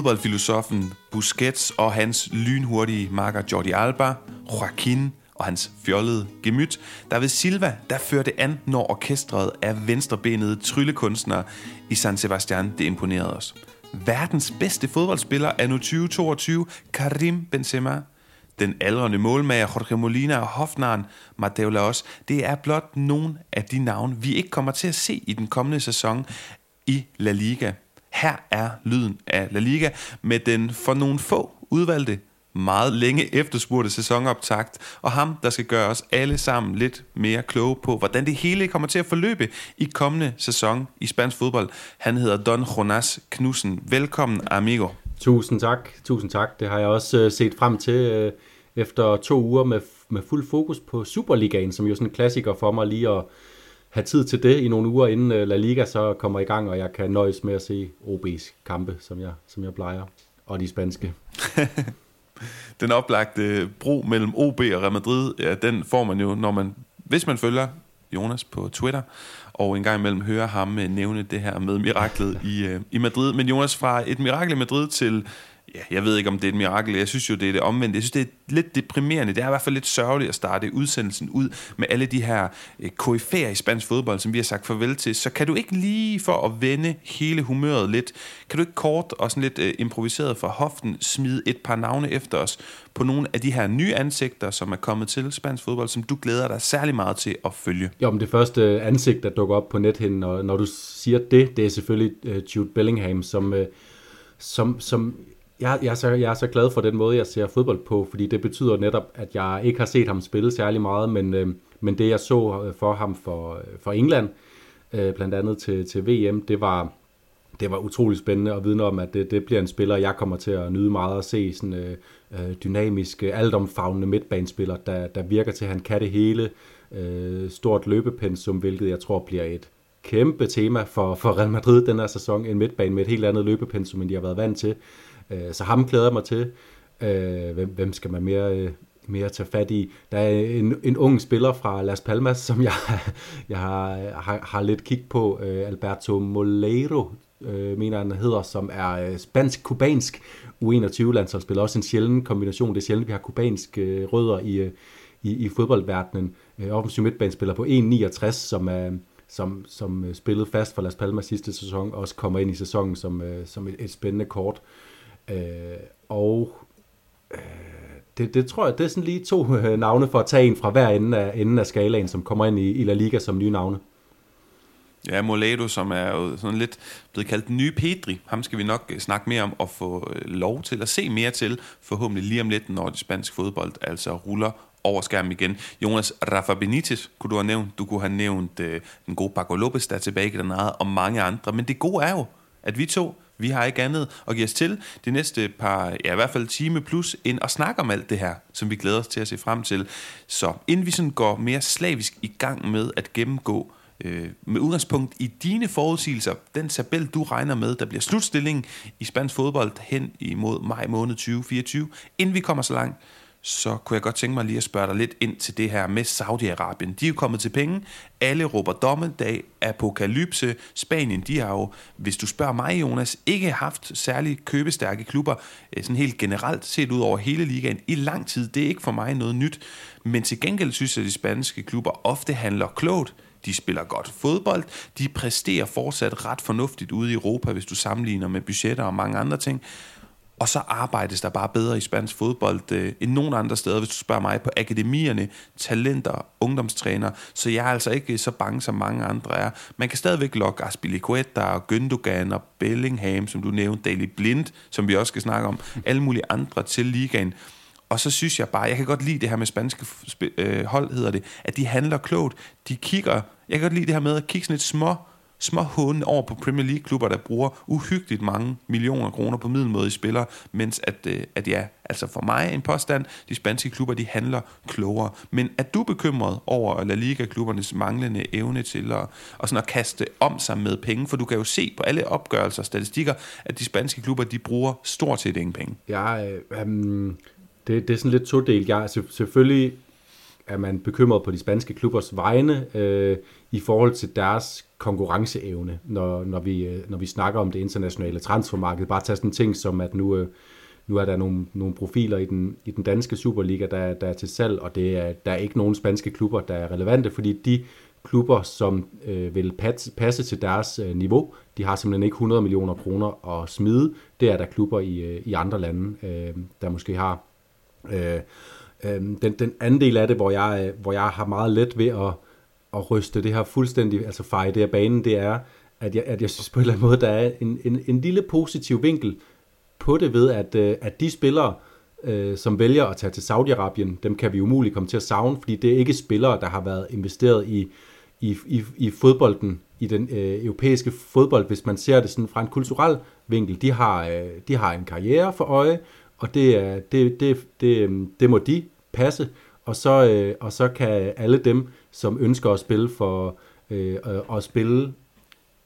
fodboldfilosofen Busquets og hans lynhurtige marker Jordi Alba, Joaquin og hans fjollede gemyt. David Silva, der førte an, når orkestret af venstrebenede tryllekunstnere i San Sebastian, det imponerede os. Verdens bedste fodboldspiller er nu 2022, Karim Benzema. Den aldrende målmager Jorge Molina og hofnaren Mateo Laos, det er blot nogle af de navne, vi ikke kommer til at se i den kommende sæson i La Liga. Her er lyden af La Liga med den for nogle få udvalgte meget længe efterspurgte sæsonoptakt, og ham, der skal gøre os alle sammen lidt mere kloge på, hvordan det hele kommer til at forløbe i kommende sæson i spansk fodbold. Han hedder Don Jonas Knudsen. Velkommen, amigo. Tusind tak, tusind tak. Det har jeg også øh, set frem til øh, efter to uger med, med fuld fokus på Superligaen, som jo er sådan en klassiker for mig lige at have tid til det i nogle uger, inden øh, La Liga så kommer i gang, og jeg kan nøjes med at se OB's kampe, som jeg, som jeg plejer, og de spanske. den oplagte bro mellem OB og Real Madrid, ja, den får man jo, når man, hvis man følger Jonas på Twitter, og en gang imellem hører ham øh, nævne det her med miraklet i, øh, i Madrid. Men Jonas, fra et mirakel i Madrid til ja, jeg ved ikke, om det er et mirakel. Jeg synes jo, det er det omvendte. Jeg synes, det er lidt deprimerende. Det er i hvert fald lidt sørgeligt at starte udsendelsen ud med alle de her eh, koryfærer i spansk fodbold, som vi har sagt farvel til. Så kan du ikke lige for at vende hele humøret lidt, kan du ikke kort og sådan lidt øh, improviseret fra hoften smide et par navne efter os på nogle af de her nye ansigter, som er kommet til spansk fodbold, som du glæder dig særlig meget til at følge? Jo, men det første eh, ansigt, der dukker op på nethinden, når, når du siger det, det er selvfølgelig Jude Bellingham, som, som, som jeg, jeg, er så, jeg er så glad for den måde, jeg ser fodbold på, fordi det betyder netop, at jeg ikke har set ham spille særlig meget, men, øh, men det jeg så øh, for ham for, øh, for England, øh, blandt andet til, til VM, det var, det var utrolig spændende at vidne om, at det, det bliver en spiller, jeg kommer til at nyde meget at se, sådan øh, øh dynamisk, altomfavnende midtbanespiller, der, der virker til, at han kan det hele, øh, stort løbepensum, hvilket jeg tror bliver et kæmpe tema for, for Real Madrid den her sæson, en midtbane med et helt andet løbepensum, end de har været vant til. Øh, så ham glæder jeg mig til. Øh, hvem, hvem skal man mere, øh, mere tage fat i? Der er en, en ung spiller fra Las Palmas, som jeg, jeg har, har, har lidt kig på. Øh, Alberto Moleiro, øh, mener han hedder, som er øh, spansk-kubansk U21-landsholdsspiller. Også en sjælden kombination. Det er sjældent, vi har kubanske rødder i, i, i fodboldverdenen. Offensiv midtbanespiller på 1,69, som er som, som spillede fast for Las Palmas sidste sæson, også kommer ind i sæsonen som, som et, et spændende kort. Øh, Øh, og øh, det, det tror jeg, det er sådan lige to øh, navne for at tage en fra hver ende af, enden af skalaen, som kommer ind i, i La Liga som nye navne. Ja, Moledo, som er jo sådan lidt blevet kaldt den nye Pedri. Ham skal vi nok øh, snakke mere om og få øh, lov til at se mere til, forhåbentlig lige om lidt, når det spanske fodbold altså ruller over skærmen igen. Jonas Rafa Benitez kunne du have nævnt. Du kunne have nævnt øh, den gode Paco Lopez, der er tilbage i Granada, og mange andre. Men det gode er jo, at vi to vi har ikke andet at give os til de næste par, ja i hvert fald time plus, end at snakke om alt det her, som vi glæder os til at se frem til. Så inden vi sådan går mere slavisk i gang med at gennemgå øh, med udgangspunkt i dine forudsigelser, den tabel, du regner med, der bliver slutstillingen i spansk fodbold hen imod maj måned 2024. Inden vi kommer så langt, så kunne jeg godt tænke mig lige at spørge dig lidt ind til det her med Saudi-Arabien. De er jo kommet til penge. Alle råber dommedag, apokalypse. Spanien, de har jo, hvis du spørger mig, Jonas, ikke haft særlig købestærke klubber, øh, sådan helt generelt set ud over hele ligaen i lang tid. Det er ikke for mig noget nyt. Men til gengæld synes jeg, at de spanske klubber ofte handler klogt. De spiller godt fodbold. De præsterer fortsat ret fornuftigt ude i Europa, hvis du sammenligner med budgetter og mange andre ting. Og så arbejdes der bare bedre i spansk fodbold øh, end nogen andre steder, hvis du spørger mig, på akademierne, talenter, ungdomstræner. Så jeg er altså ikke så bange, som mange andre er. Man kan stadigvæk lokke Aspilicueta og Gündogan og Bellingham, som du nævnte, Daily Blind, som vi også skal snakke om, alle mulige andre til ligaen. Og så synes jeg bare, jeg kan godt lide det her med spanske øh, hold, hedder det, at de handler klogt. De kigger, jeg kan godt lide det her med at kigge sådan lidt små små hunde over på Premier League-klubber, der bruger uhyggeligt mange millioner kroner på middelmådige spillere, mens at, øh, at ja, altså for mig en påstand, de spanske klubber, de handler klogere. Men er du bekymret over La Liga-klubbernes manglende evne til at, og sådan at kaste om sig med penge? For du kan jo se på alle opgørelser og statistikker, at de spanske klubber, de bruger stort set ingen penge. Ja, øh, um, det, det er sådan lidt todelt. Jeg, selvfølgelig er man bekymret på de spanske klubbers vegne øh, i forhold til deres konkurrenceevne, når, når, vi, øh, når vi snakker om det internationale transfermarked. Bare tage sådan en ting som, at nu, øh, nu er der nogle, nogle profiler i den, i den danske Superliga, der, der er til salg, og det er, der er ikke nogen spanske klubber, der er relevante, fordi de klubber, som øh, vil passe, passe til deres øh, niveau, de har simpelthen ikke 100 millioner kroner at smide. Det er der klubber i, øh, i andre lande, øh, der måske har. Øh, øh, den, den anden del af det, hvor jeg, øh, hvor jeg har meget let ved at, at ryste det her fuldstændig, altså feje det her banen, det er, at jeg, at jeg synes på en eller anden måde, der er en, en, en lille positiv vinkel på det ved, at, øh, at de spillere, øh, som vælger at tage til Saudi-Arabien, dem kan vi umuligt komme til at savne, fordi det er ikke spillere, der har været investeret i, i, i, i fodbolden, i den øh, europæiske fodbold, hvis man ser det sådan fra en kulturel vinkel. De har, øh, de har en karriere for øje, og det, er, det, det, det, øhm, det må de passe, og så, øh, og så kan alle dem, som ønsker at spille for øh, øh at spille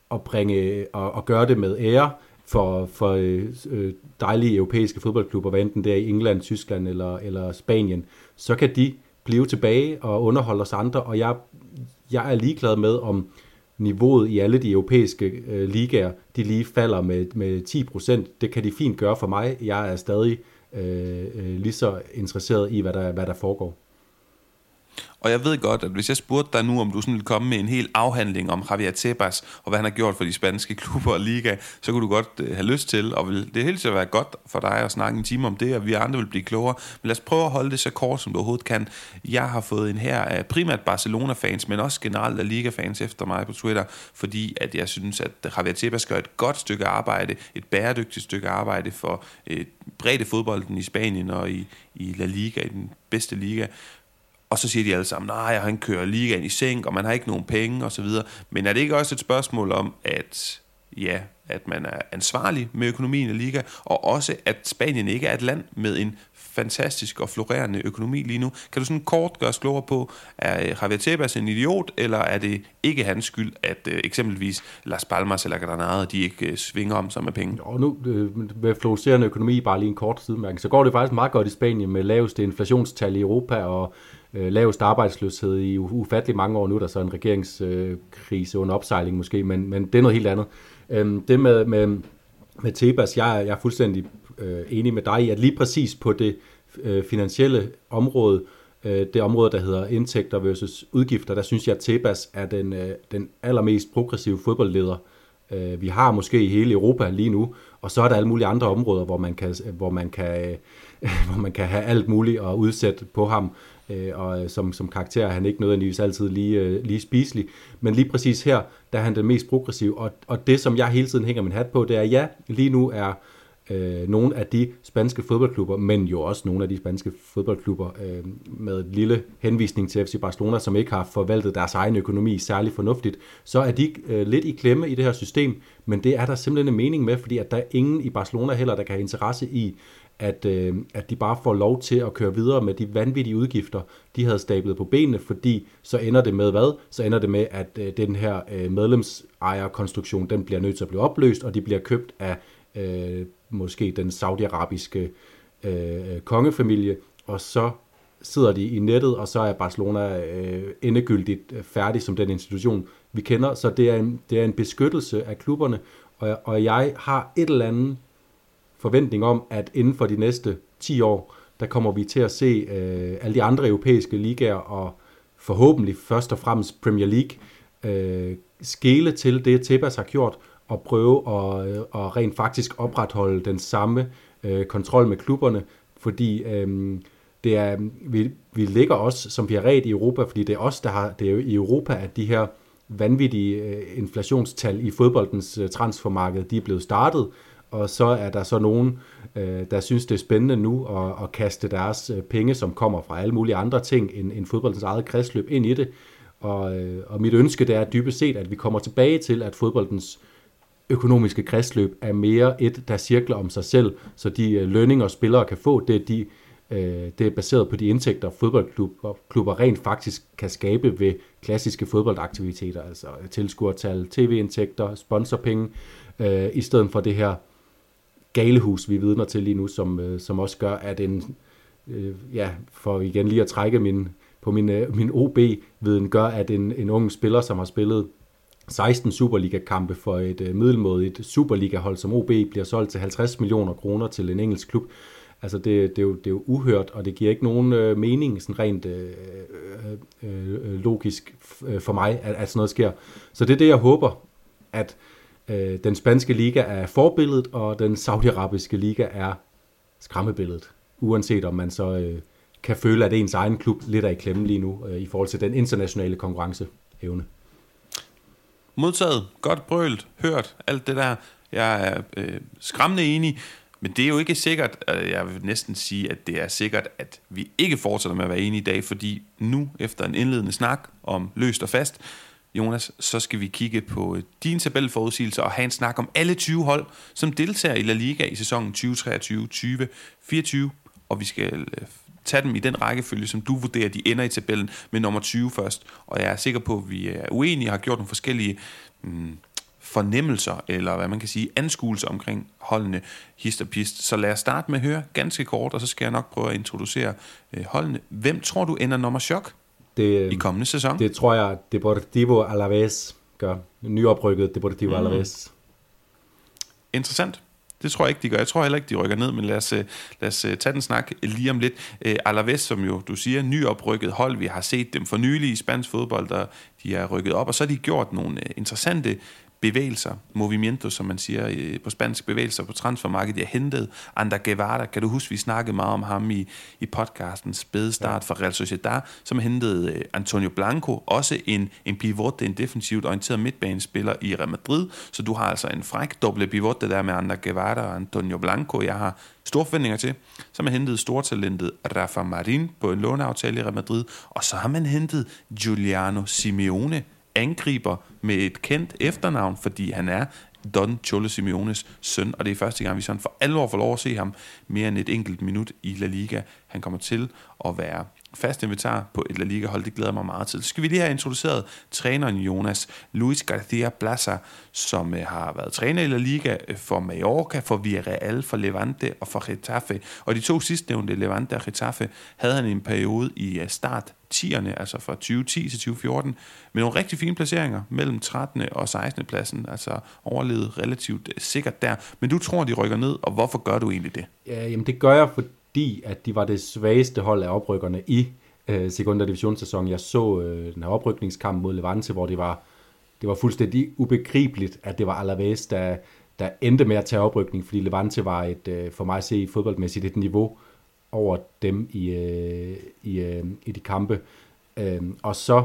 og bringe og, og gøre det med ære for, for øh, øh, dejlige europæiske fodboldklubber, hvad enten det er i England, Tyskland eller, eller Spanien, så kan de blive tilbage og underholde os andre, og jeg, jeg er ligeglad med, om niveauet i alle de europæiske øh, ligaer, de lige falder med, med 10%. Det kan de fint gøre for mig. Jeg er stadig øh, øh, lige så interesseret i, hvad der, hvad der foregår. Og jeg ved godt, at hvis jeg spurgte dig nu, om du sådan ville komme med en hel afhandling om Javier Tebas, og hvad han har gjort for de spanske klubber og liga, så kunne du godt øh, have lyst til, og vil, det helt sikkert være godt for dig at snakke en time om det, og vi andre vil blive klogere. Men lad os prøve at holde det så kort, som du overhovedet kan. Jeg har fået en her af primært Barcelona-fans, men også generelt af Liga-fans efter mig på Twitter, fordi at jeg synes, at Javier Tebas gør et godt stykke arbejde, et bæredygtigt stykke arbejde for øh, et bredde fodbolden i Spanien og i, i La Liga, i den bedste liga. Og så siger de alle sammen, nej, han kører ligaen i sænk, og man har ikke nogen penge osv. Men er det ikke også et spørgsmål om, at ja, at man er ansvarlig med økonomien i liga, og også at Spanien ikke er et land med en fantastisk og florerende økonomi lige nu. Kan du sådan kort gøre os klogere på, er øh, Javier Tebas en idiot, eller er det ikke hans skyld, at øh, eksempelvis Las Palmas eller Granada, de ikke øh, svinger om sig med penge? Og nu øh, med florerende økonomi, bare lige en kort sidemærkning, så går det faktisk meget godt i Spanien med laveste inflationstal i Europa, og øh, lavest arbejdsløshed i ufattelig mange år nu, der er så en regeringskrise øh, under opsejling måske, men, men det er noget helt andet. Øh, det med, med, med Tebas, jeg, jeg er fuldstændig øh, enig med dig i, at lige præcis på det øh, finansielle område, øh, det område, der hedder indtægter versus udgifter, der synes jeg, at Tebas er den, øh, den allermest progressive fodboldleder, øh, Øh, vi har måske i hele Europa lige nu, og så er der alle mulige andre områder, hvor man kan, hvor man kan, øh, hvor man kan have alt muligt at udsætte på ham øh, og øh, som, som karakter er han ikke nødvendigvis altid lige, øh, lige spiselig. Men lige præcis her, der er han den mest progressiv, og, og det som jeg hele tiden hænger min hat på, det er, ja, lige nu er øh, nogle af de spanske fodboldklubber, men jo også nogle af de spanske fodboldklubber øh, med et lille henvisning til FC Barcelona, som ikke har forvaltet deres egen økonomi særlig fornuftigt, så er de øh, lidt i klemme i det her system, men det er der simpelthen en mening med, fordi at der er ingen i Barcelona heller, der kan have interesse i at, øh, at de bare får lov til at køre videre med de vanvittige udgifter, de havde stablet på benene, fordi så ender det med hvad? Så ender det med, at øh, den her øh, medlemsejerkonstruktion, den bliver nødt til at blive opløst, og de bliver købt af øh, måske den saudiarabiske øh, kongefamilie, og så sidder de i nettet, og så er Barcelona øh, endegyldigt øh, færdig som den institution, vi kender. Så det er en, det er en beskyttelse af klubberne, og, og jeg har et eller andet forventning om, at inden for de næste 10 år, der kommer vi til at se øh, alle de andre europæiske ligaer, og forhåbentlig først og fremmest Premier League, øh, skele til det, Tebas har gjort, og prøve at, øh, at rent faktisk opretholde den samme øh, kontrol med klubberne, fordi øh, det er, vi, vi ligger også som vi har ret i Europa, fordi det er os, der har, det er jo i Europa, at de her vanvittige øh, inflationstal i fodboldens øh, transfermarked, de er blevet startet, og så er der så nogen, øh, der synes, det er spændende nu at, at kaste deres øh, penge, som kommer fra alle mulige andre ting end, end fodboldens eget kredsløb, ind i det. Og, øh, og mit ønske det er dybest set, at vi kommer tilbage til, at fodboldens økonomiske kredsløb er mere et, der cirkler om sig selv, så de øh, lønninger, spillere kan få, det er, de, øh, det er baseret på de indtægter, fodboldklubber klubber rent faktisk kan skabe ved klassiske fodboldaktiviteter, altså tilskuertal, tv-indtægter, sponsorpenge, øh, i stedet for det her galehus, vi vidner til lige nu, som, som også gør, at en, ja, for igen lige at trække min på min, min OB-viden gør, at en, en ung spiller, som har spillet 16 Superliga-kampe for et øh, middelmådigt Superliga-hold som OB, bliver solgt til 50 millioner kroner til en engelsk klub. Altså det, det, er, jo, det er jo uhørt, og det giver ikke nogen øh, mening sådan rent øh, øh, øh logisk øh, for mig, at, at sådan noget sker. Så det er det, jeg håber, at øh, den spanske liga er forbilledet, og den saudiarabiske liga er skræmmebilledet. Uanset om man så øh, kan føle, at ens egen klub lidt er i klemme lige nu, øh, i forhold til den internationale konkurrenceevne. Modtaget, godt brølt, hørt, alt det der. Jeg er øh, skræmmende enig. Men det er jo ikke sikkert, øh, jeg vil næsten sige, at det er sikkert, at vi ikke fortsætter med at være enige i dag, fordi nu, efter en indledende snak om løst og fast, Jonas, så skal vi kigge på øh, din tabelforudsigelse og have en snak om alle 20 hold, som deltager i La Liga i sæsonen 2023-2024, og vi skal øh, tage dem i den rækkefølge, som du vurderer, de ender i tabellen med nummer 20 først. Og jeg er sikker på, at vi er uenige og har gjort nogle forskellige mm, fornemmelser, eller hvad man kan sige, anskuelser omkring holdene hist og pist. Så lad os starte med at høre ganske kort, og så skal jeg nok prøve at introducere øh, holdene. Hvem tror du ender nummer chok det, i kommende sæson? Det tror jeg, Deportivo Alaves gør. Nyoprykket Deportivo mm. Alaves. Interessant. Det tror jeg ikke, de gør. Jeg tror heller ikke, de rykker ned, men lad os, øh, lad os øh, tage den snak lige om lidt. Øh, Alaves, som jo, du siger, nyoprykket hold. Vi har set dem for nylig i spansk fodbold, der de er rykket op, og så har de gjort nogle interessante bevægelser, movimiento, som man siger øh, på spansk, bevægelser på transfermarkedet. Jeg hentede Ander Guevara, kan du huske, vi snakkede meget om ham i, i podcasten Spæde Start ja. for Real Sociedad, som hentede øh, Antonio Blanco, også en, en pivot, en defensivt orienteret midtbanespiller i Real Madrid, så du har altså en fræk doble pivot, det der med Ander Guevara og Antonio Blanco, jeg har store forventninger til. Så har man hentet stortalentet Rafa Marin på en låneaftale i Real Madrid, og så har man hentet Giuliano Simeone, angriber med et kendt efternavn, fordi han er Don Cholo Simeones søn, og det er første gang, vi sådan for alvor får lov at se ham mere end et enkelt minut i La Liga. Han kommer til at være fast invitar på et La Liga-hold, det glæder mig meget til. Så skal vi lige have introduceret træneren Jonas Luis García Plaza, som øh, har været træner i La Liga øh, for Mallorca, for Villarreal, for Levante og for Getafe. Og de to sidstnævnte, Levante og Getafe, havde han en periode i øh, start 10'erne, altså fra 2010 til 2014, med nogle rigtig fine placeringer mellem 13. og 16. pladsen, altså overlevet relativt øh, sikkert der. Men du tror, de rykker ned, og hvorfor gør du egentlig det? Ja, jamen det gør jeg, fordi at de var det svageste hold af oprykkerne i øh, sekunder divisionssæsonen. Jeg så øh, den her oprykningskamp mod Levante, hvor det var, det var fuldstændig ubegribeligt, at det var Alaves, der, der endte med at tage oprykning, fordi Levante var et, øh, for mig at se fodboldmæssigt et niveau over dem i, øh, i, øh, i de kampe. Øh, og så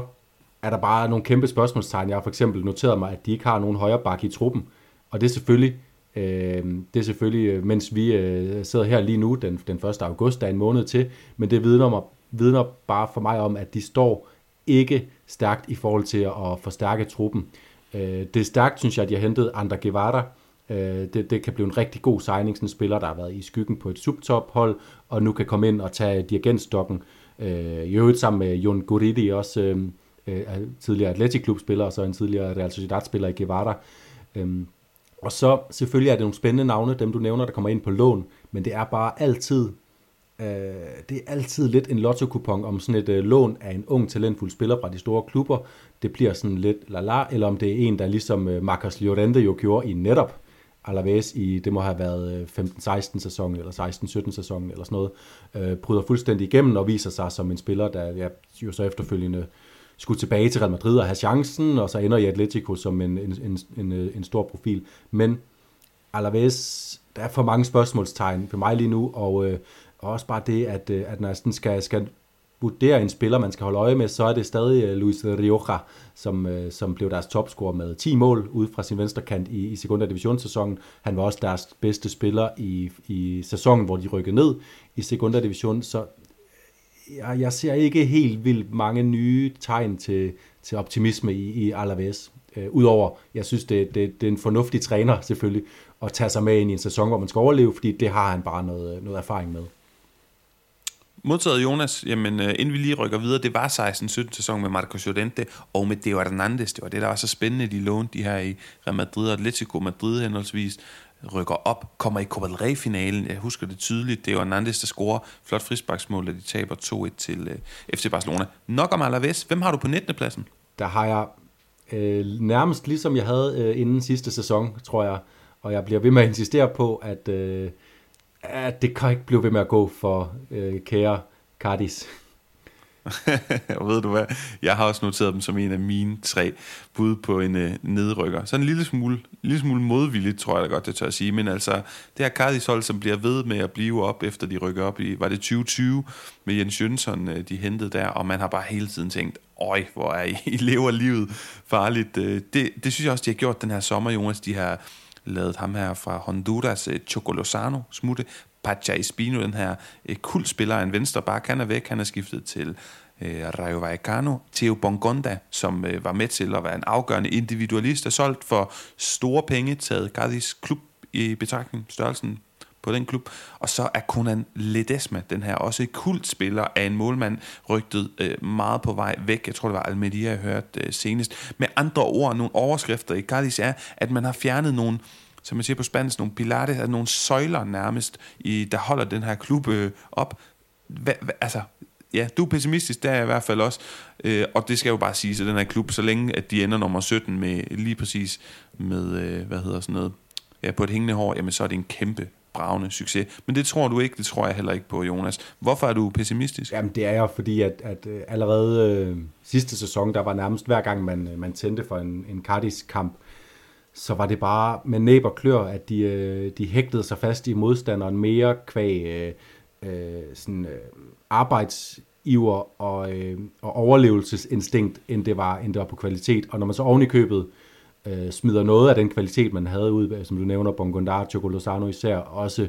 er der bare nogle kæmpe spørgsmålstegn. Jeg har for eksempel noteret mig, at de ikke har nogen højre bakke i truppen. Og det er selvfølgelig Øh, det er selvfølgelig, øh, mens vi øh, sidder her lige nu, den, den 1. august, der er en måned til, men det vidner, mig, vidner bare for mig om, at de står ikke stærkt i forhold til at forstærke truppen. Øh, det er stærkt, synes jeg, at de har hentet Ander Guevara. Øh, det, det kan blive en rigtig god signing, sådan en spiller, der har været i skyggen på et subtophold, og nu kan komme ind og tage dirigentstokken. Øh, I øvrigt sammen med Jon Guridi, også øh, øh tidligere Atletic-klubspiller, og så en tidligere Real Sociedad-spiller i Guevara. Øh, og så selvfølgelig er det nogle spændende navne, dem du nævner, der kommer ind på lån, men det er bare altid, øh, det er altid lidt en lotto-kupon om sådan et øh, lån af en ung, talentfuld spiller fra de store klubber. Det bliver sådan lidt la-la, eller om det er en, der ligesom øh, Marcos Llorente jo gjorde i netop Alaves i, det må have været 15-16 sæsonen, sæson eller 16-17 sæson eller sådan noget, øh, bryder fuldstændig igennem og viser sig som en spiller, der ja, jo så efterfølgende skulle tilbage til Real Madrid og have chancen, og så ender i Atletico som en, en, en, en, øh, en stor profil. Men Alaves, der er for mange spørgsmålstegn for mig lige nu, og, øh, også bare det, at, øh, at når den skal, skal vurdere en spiller, man skal holde øje med, så er det stadig øh, Luis Rioja, som, øh, som blev deres topscorer med 10 mål ud fra sin venstre kant i, i sekundær divisionssæsonen. Han var også deres bedste spiller i, i sæsonen, hvor de rykkede ned i sekundær division, så jeg, jeg ser ikke helt vildt mange nye tegn til, til optimisme i, i Alaves. Øh, Udover, jeg synes, det, det, det er en fornuftig træner selvfølgelig, at tage sig med ind i en sæson, hvor man skal overleve, fordi det har han bare noget, noget erfaring med. Modtaget Jonas, jamen øh, inden vi lige rykker videre, det var 16-17 sæson med Marco Llorente og med Deo Hernandez. Det var det, der var så spændende, de lånte de her i Real Madrid og Atletico Madrid henholdsvis. rykker op, kommer i Copa del Rey-finalen. Jeg husker det tydeligt. Det er Hernandez, der scorer flot frisbaksmål, da de taber 2-1 til øh, FC Barcelona. Nok om Alaves. Hvem har du på 19. pladsen? Der har jeg øh, nærmest ligesom jeg havde øh, inden sidste sæson, tror jeg. Og jeg bliver ved med at insistere på, at, øh, at det kan ikke blive ved med at gå for øh, kære Cardis. og ved du hvad, jeg har også noteret dem som en af mine tre bud på en øh, nedrykker. Så en lille smule, lille smule modvilligt, tror jeg da godt, det tør at sige. Men altså, det her Cardis hold, som bliver ved med at blive op, efter de rykker op i, var det 2020 med Jens Jønsson, øh, de hentede der, og man har bare hele tiden tænkt, øj, hvor er I, I lever livet farligt. Øh, det, det synes jeg også, de har gjort den her sommer, Jonas. De har lavet ham her fra Honduras, øh, Chocolosano, smutte. Pacha Espino, den her øh, kultspiller, en venstre bare han er væk. Han er skiftet til øh, Rayo Vallecano. Theo Bongonda, som øh, var med til at være en afgørende individualist, er solgt for store penge, taget Cardis klub i betragtning, størrelsen på den klub. Og så er Conan Ledesma, den her også kultspiller af en målmand, rygtet øh, meget på vej væk. Jeg tror, det var Almedia, jeg hørte øh, senest. Med andre ord, nogle overskrifter i Cardis er, at man har fjernet nogle som man siger på spansk, nogle pilates, altså nogle søjler nærmest, i, der holder den her klub øh, op. Hva, hva, altså, ja, du er pessimistisk, der er jeg i hvert fald også. Øh, og det skal jo bare sige, at den her klub, så længe at de ender nummer 17 med lige præcis med, øh, hvad hedder sådan noget, ja, på et hængende hår, jamen så er det en kæmpe bravende succes. Men det tror du ikke, det tror jeg heller ikke på, Jonas. Hvorfor er du pessimistisk? Jamen det er jeg, fordi at, at øh, allerede øh, sidste sæson, der var nærmest hver gang man, øh, man tændte for en, en Cardis-kamp, så var det bare med næb og klør, at de, øh, de hægtede sig fast i modstanderen mere kvæg øh, øh, sådan, øh, arbejdsiver og, øh, og overlevelsesinstinkt, end det, var, end det var på kvalitet. Og når man så oven i købet øh, Øh, smider noget af den kvalitet, man havde ud, som du nævner, Bongondar, Choco Lozano især, også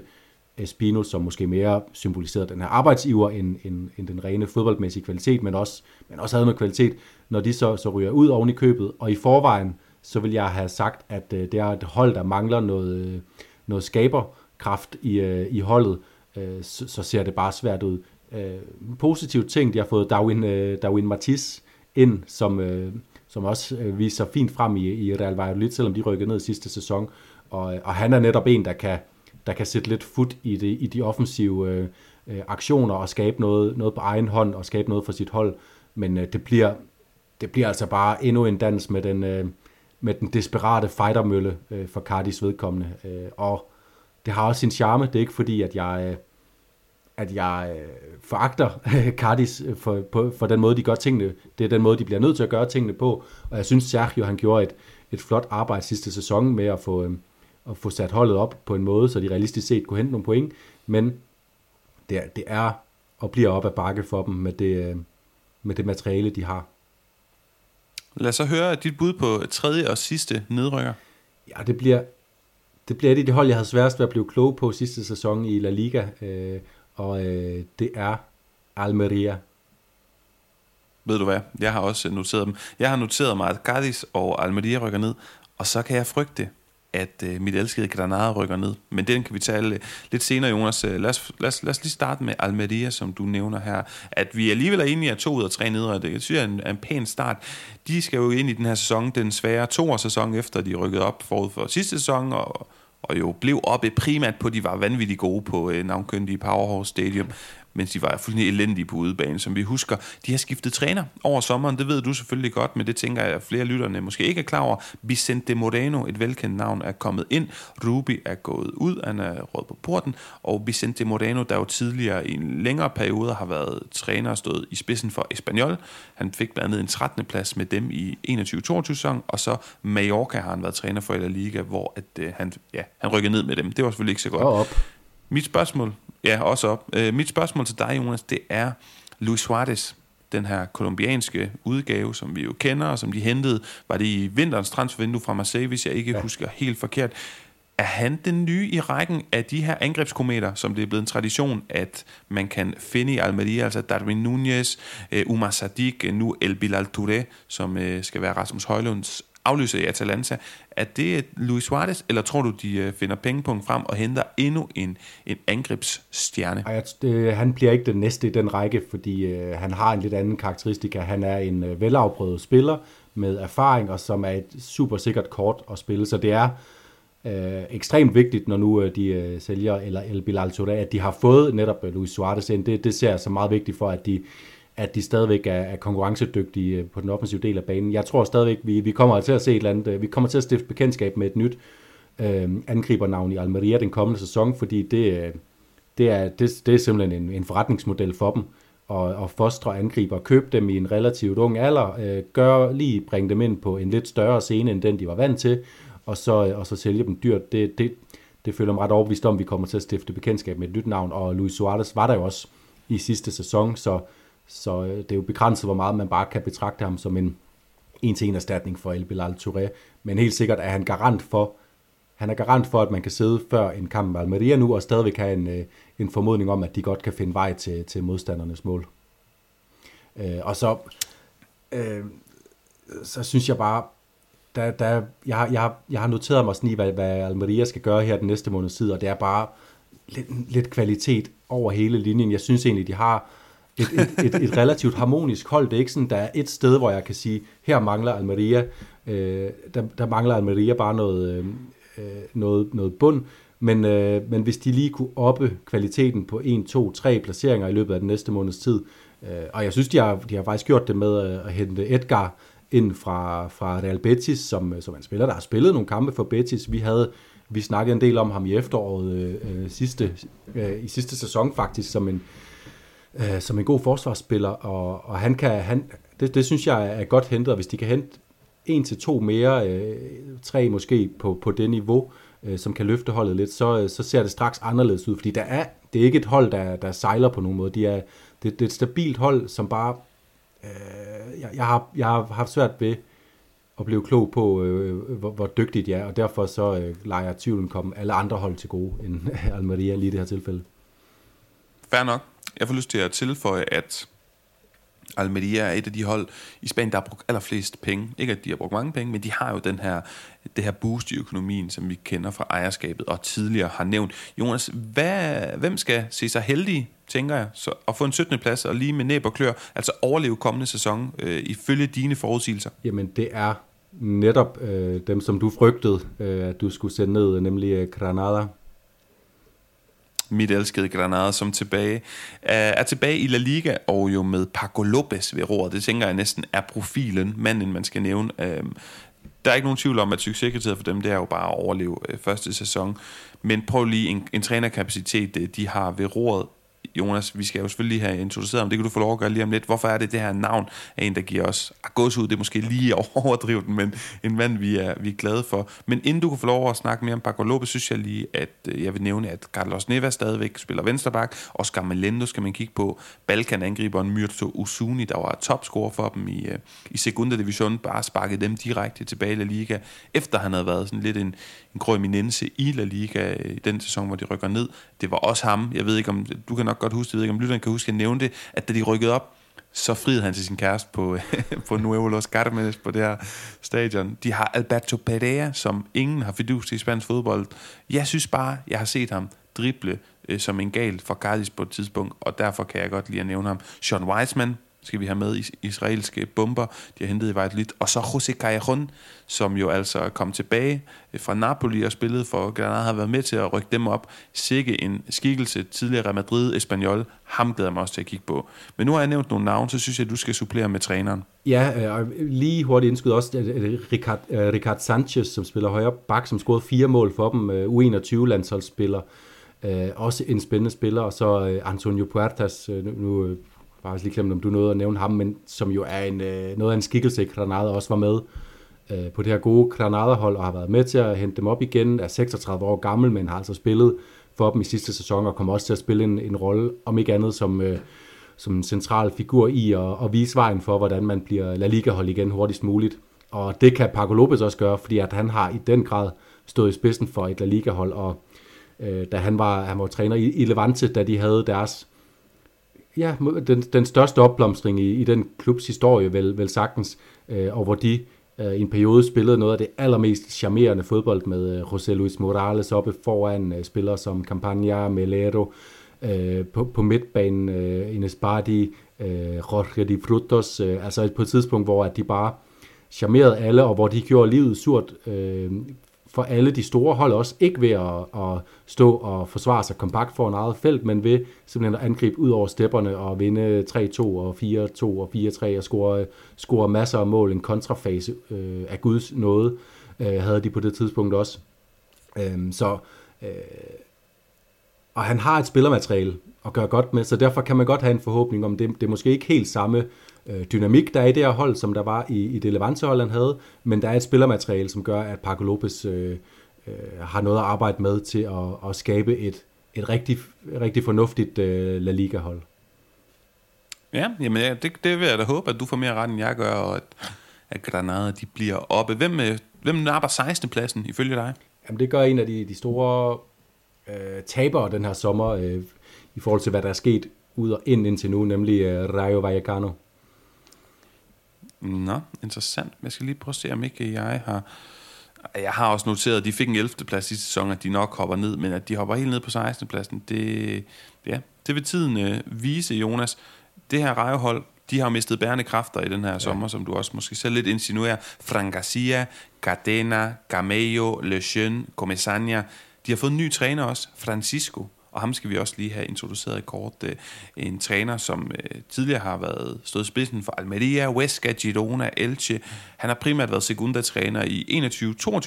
Espino, som måske mere symboliserede den her arbejdsiver end, end, end den rene fodboldmæssige kvalitet, men også, men også havde noget kvalitet, når de så, så ryger ud oven i købet, og i forvejen, så vil jeg have sagt, at øh, det er et hold, der mangler noget, øh, noget skaberkraft i, øh, i holdet, øh, så, så ser det bare svært ud. Øh, positiv ting, de har fået Darwin, øh, Darwin Matisse ind, som, øh, som også øh, viser fint frem i, i Real Valladolid, selvom de rykkede ned i sidste sæson. Og, øh, og han er netop en, der kan, der kan sætte lidt fod i, det, i de offensive øh, øh, aktioner og skabe noget, noget på egen hånd og skabe noget for sit hold. Men øh, det, bliver, det bliver altså bare endnu en dans med den, øh, med den desperate fightermølle øh, for Cardis vedkommende. Øh, og det har også sin charme. Det er ikke fordi, at jeg... Øh, at jeg øh, foragter Cardis øh, for, på, for den måde, de gør tingene. Det er den måde, de bliver nødt til at gøre tingene på. Og jeg synes, Sergio han gjorde et, et flot arbejde sidste sæson med at få, øh, at få sat holdet op på en måde, så de realistisk set kunne hente nogle point. Men det er, det er og bliver op ad bakke for dem med det, øh, med det materiale, de har. Lad os så høre dit bud på tredje og sidste nedrykker. Ja, det bliver, det bliver et af de hold, jeg havde sværest ved at blive klog på sidste sæson i La Liga. Øh, og øh, det er Almeria. Ved du hvad? Jeg har også noteret dem. Jeg har noteret mig, at Cadiz og Almeria rykker ned, og så kan jeg frygte, at øh, mit elskede Granada rykker ned. Men den kan vi tale øh, lidt senere, Jonas. Øh, lad os, lad, os, lad os lige starte med Almeria, som du nævner her. At vi alligevel er enige, af to ud af tre nedre, det synes jeg er en, en pæn start. De skal jo ind i den her sæson, den svære toårssæson, efter de rykkede op forud for sidste sæson, og og jo blev oppe primært på, at de var vanvittigt gode på øh, navnkyndige Powerhouse Stadium mens de var fuldstændig elendige på udebane, som vi husker. De har skiftet træner over sommeren, det ved du selvfølgelig godt, men det tænker jeg, at flere lytterne måske ikke er klar over. Vicente Moreno, et velkendt navn, er kommet ind. Ruby er gået ud, han er råd på porten, og Vicente Moreno, der jo tidligere i en længere periode har været træner og stået i spidsen for Espanyol. Han fik blandt andet en 13. plads med dem i 21-22 sæson, og så Mallorca har han været træner for i La Liga, hvor at, øh, han, ja, han rykkede ned med dem. Det var selvfølgelig ikke så godt. op. Mit spørgsmål, ja, også op. Øh, mit spørgsmål til dig, Jonas, det er Luis Suarez, den her kolumbianske udgave, som vi jo kender, og som de hentede, var det i vinterens transfervindue fra Marseille, hvis jeg ikke ja. husker helt forkert. Er han den nye i rækken af de her angrebskometer, som det er blevet en tradition, at man kan finde i Almeria, altså Darwin Nunez, uh, Umar Sadiq, nu El Bilal Touré, som uh, skal være Rasmus Højlunds aflyser i Atalanta. Er det Luis Suarez, eller tror du, de øh, finder pengepunkt frem og henter endnu en, en angrebsstjerne? Ej, det, han bliver ikke den næste i den række, fordi øh, han har en lidt anden karakteristika. Han er en øh, velafprøvet spiller med erfaring, og som er et super sikkert kort at spille. Så det er, øh, ekstremt vigtigt, når nu øh, de øh, sælger eller El Bilal Touré, at de har fået netop øh, Luis Suarez ind. Det, det ser jeg så meget vigtigt for, at de, at de stadigvæk er, er konkurrencedygtige øh, på den offensive del af banen. Jeg tror stadigvæk, vi, vi kommer til at se et eller andet, øh, vi kommer til at stifte bekendtskab med et nyt øh, angribernavn i Almeria den kommende sæson, fordi det, øh, det, er, det, det er simpelthen en, en forretningsmodel for dem og, at fostre angriber, købe dem i en relativt ung alder, øh, gør lige bringe dem ind på en lidt større scene, end den de var vant til, og så, og så sælge dem dyrt. Det, det, det føler mig ret overbevist om, at vi kommer til at stifte bekendtskab med et nyt navn, og Luis Suarez var der jo også i sidste sæson, så, så øh, det er jo begrænset, hvor meget man bare kan betragte ham som en en-til-en erstatning for El Bilal Touré, men helt sikkert er han garant for, han er garant for, at man kan sidde før en kamp med Almeria nu, og stadigvæk have en, øh, en formodning om, at de godt kan finde vej til, til modstandernes mål. Øh, og så, øh, så synes jeg bare, der, der, jeg, har, jeg, har, jeg har noteret mig sådan i, hvad, hvad Almeria skal gøre her den næste måned tid, og det er bare lidt, lidt kvalitet over hele linjen. Jeg synes egentlig, de har et, et, et, et relativt harmonisk hold. Det er ikke sådan, der er et sted, hvor jeg kan sige, her mangler Almeria, øh, der, der mangler Almeria bare noget, øh, øh noget, noget bund, men, øh, men hvis de lige kunne oppe kvaliteten på 1, 2, 3 placeringer i løbet af den næste måneds tid, øh, og jeg synes, de har, de har faktisk gjort det med øh, at hente Edgar ind fra, fra Real Betis, som, øh, som en spiller, der har spillet nogle kampe for Betis. Vi havde vi snakkede en del om ham i efteråret øh, sidste, øh, i sidste sæson faktisk, som en, øh, som en god forsvarsspiller, og, og han kan, han, det, det synes jeg er godt hentet, og hvis de kan hente en til to mere, øh, tre måske på, på det niveau, øh, som kan løfte holdet lidt, så, øh, så ser det straks anderledes ud, fordi der er, det er ikke et hold, der, der sejler på nogen måde. De er, det, det er et stabilt hold, som bare, øh, jeg, jeg, har, jeg har haft svært ved at blive klog på, øh, hvor, hvor dygtigt de er, og derfor så øh, leger tvivlen komme alle andre hold til gode end Almeria lige i det her tilfælde. Fair nok. Jeg får lyst til at tilføje, at Almeria er et af de hold i Spanien, der har brugt allerflest penge. Ikke at de har brugt mange penge, men de har jo den her, det her boost i økonomien, som vi kender fra ejerskabet og tidligere har nævnt. Jonas, hvad, hvem skal se sig heldige, tænker jeg, så, at få en 17. plads og lige med næb og klør, altså overleve kommende sæson, øh, ifølge dine forudsigelser? Jamen, det er netop øh, dem, som du frygtede, øh, at du skulle sende ned, nemlig øh, Granada mit elskede Granada, som tilbage, er tilbage i La Liga, og jo med Paco Lopez ved roret. Det tænker jeg næsten er profilen, manden man skal nævne. Øhm, der er ikke nogen tvivl om, at succeskriteriet for dem, det er jo bare at overleve øh, første sæson. Men prøv lige en, en trænerkapacitet, øh, de har ved roret Jonas, vi skal jo selvfølgelig have introduceret ham, det kan du få lov at gøre lige om lidt. Hvorfor er det det her navn af en, der giver os ah, gås ud, det er måske lige overdrivet den, men en mand, vi er, vi er glade for. Men inden du kan få lov at snakke mere om Paco Lopez, synes jeg lige, at øh, jeg vil nævne, at Carlos Neva stadigvæk spiller vensterbak. og Melendo skal man kigge på. Balkan-angriberen Myrto Usuni, der var topscorer for dem i, øh, i Segunda Division, bare sparkede dem direkte tilbage i La Liga, efter han havde været sådan lidt en, en grøminense i La Liga i den sæson, hvor de rykker ned. Det var også ham. Jeg ved ikke, om du kan nok godt huske, jeg ved ikke, om lytteren kan huske, at jeg nævnte det, at da de rykkede op, så friede han til sin kæreste på, på Nuevo Los Carmenes på det her stadion. De har Alberto Pereira, som ingen har fidus i spansk fodbold. Jeg synes bare, jeg har set ham drible øh, som en gal for Cardis på et tidspunkt, og derfor kan jeg godt lide at nævne ham. Sean Wiseman, skal vi have med israelske bomber, de har hentet i Valladolid, og så José Callejon, som jo altså kom tilbage øh, fra Napoli og spillede for Granada, har været med til at rykke dem op. Sikke en skikkelse tidligere Real Madrid, Espanyol, ham glæder mig også til at kigge på. Men nu har jeg nævnt nogle navne, så synes jeg, at du skal supplere med træneren. Ja, øh, lige hurtigt indskud også Ricard, øh, Ricard Sanchez, som spiller højre bak, som scorede fire mål for dem, øh, U21-landsholdsspiller. Øh, også en spændende spiller, og så øh, Antonio Puertas, øh, nu, nu øh, bare lige glemt, om du nåede at nævne ham, men som jo er en, øh, noget af en skikkelse i Granada, også var med øh, på det her gode Granada-hold, og har været med til at hente dem op igen, er 36 år gammel, men har altså spillet for dem i sidste sæson, og kommer også til at spille en, en rolle, om ikke andet som, øh, som en central figur i at, at vise vejen for, hvordan man bliver La Liga-hold igen hurtigst muligt. Og det kan Paco Lopez også gøre, fordi at han har i den grad stået i spidsen for et La Liga-hold, og øh, da han var, han var træner i, i Levante, da de havde deres ja, den, den største opblomstring i, i den klubs historie, vel, vel sagtens, øh, og hvor de øh, i en periode spillede noget af det allermest charmerende fodbold med øh, José Luis Morales oppe foran øh, spillere som Campagna, Melero, øh, på, på midtbanen øh, Ines Bardi, øh, Jorge Di Frutos, øh, altså på et tidspunkt, hvor at de bare charmerede alle, og hvor de gjorde livet surt øh, for alle de store hold også, ikke ved at, at stå og forsvare sig kompakt for en eget felt, men ved simpelthen at angribe ud over stepperne og vinde 3-2 og 4-2 og 4-3 og score, score masser af mål. En kontrafase øh, af Guds nåde øh, havde de på det tidspunkt også. Øh, så øh, og han har et spillermateriale at gøre godt med, så derfor kan man godt have en forhåbning om, det, det er måske ikke helt samme øh, dynamik, der er i det her hold, som der var i, i det Levante-hold, han havde, men der er et spillermateriale, som gør, at Paco Lopez øh, øh, har noget at arbejde med til at, at skabe et, et rigtig, rigtig fornuftigt øh, La Liga-hold. Ja, jamen ja, det, det vil jeg da håbe, at du får mere ret, end jeg gør, og at, at Granada de bliver oppe. Hvem, øh, hvem napper 16. pladsen ifølge dig? Jamen det gør en af de, de store øh, tabere den her sommer, øh, i forhold til hvad der er sket ud og ind indtil nu, nemlig øh, Rayo Vallecano. Nå, interessant. Jeg skal lige prøve at se, om ikke jeg har... Jeg har også noteret, at de fik en 11. plads i sæsonen, at de nok hopper ned, men at de hopper helt ned på 16. pladsen, det, ja, det vil tiden øh, vise, Jonas. Det her rejehold, de har mistet bærende kræfter i den her ja. sommer, som du også måske selv lidt insinuerer. Fran Garcia, Cadena, Gamello, Le Jeune, Comesaña. De har fået en ny træner også, Francisco. Og ham skal vi også lige have introduceret kort. Øh, en træner, som øh, tidligere har været stået spidsen for Almeria, Huesca, Girona, Elche. Han har primært været sekundatræner i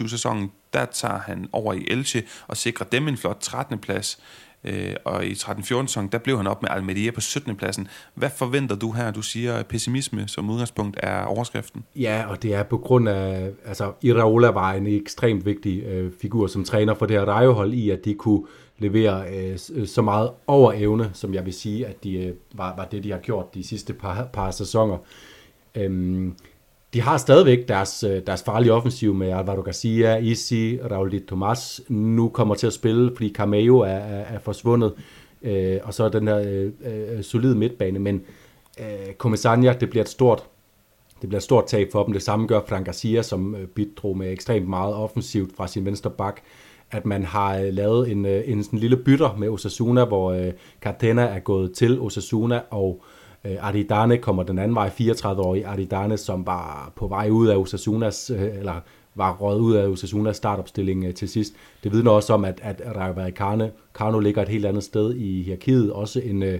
21-22 sæsonen. Der tager han over i Elche og sikrer dem en flot 13. plads. Øh, og i 13-14 sæson, der blev han op med Almeria på 17. pladsen. Hvad forventer du her? Du siger, at pessimisme som udgangspunkt er overskriften. Ja, og det er på grund af, altså Iraola var en ekstremt vigtig øh, figur som træner for det her rejehold i, at de kunne øh, øh, så meget over evne, som jeg vil sige, at de øh, var, var det, de har gjort de sidste par, par sæsoner. Øhm, de har stadigvæk deres, øh, deres farlige offensiv med Alvaro Garcia, Isi, Raul de Tomas, nu kommer til at spille, fordi Cameo er, er, er forsvundet, øh, og så er den her øh, øh, solide midtbane, men øh, Comisania, det bliver et stort det bliver et stort tab for dem. Det samme gør Frank Garcia, som øh, bidrog med ekstremt meget offensivt fra sin venstre bak at man har øh, lavet en, øh, en sådan lille bytter med Osasuna, hvor øh, Cartena er gået til Osasuna, og øh, Aridane kommer den anden vej, 34-årig Aridane, som var på vej ud af Osasunas, øh, eller var røget ud af Osasunas startopstilling øh, til sidst. Det vidner også om, at, at Rayo Vallecano Carno ligger et helt andet sted i hierarkiet, også en, øh,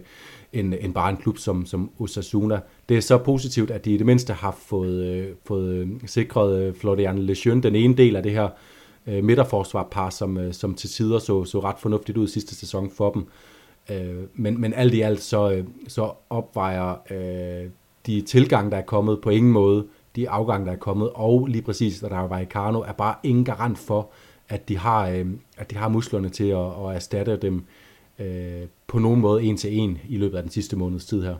en, en bare en klub som, som Osasuna. Det er så positivt, at de i det mindste har fået, øh, fået øh, sikret øh, Florian Lejeune, den ene del af det her øh, Øh, midterforsvarpar, som, øh, som til tider så, så ret fornuftigt ud sidste sæson for dem. Øh, men, men alt i alt så, øh, så opvejer øh, de tilgang, der er kommet på ingen måde, de afgang, der er kommet, og lige præcis, at der er Vallecano, er bare ingen garant for, at de har, øh, at de har musklerne til at, at erstatte dem øh, på nogen måde en til en i løbet af den sidste måneds tid her.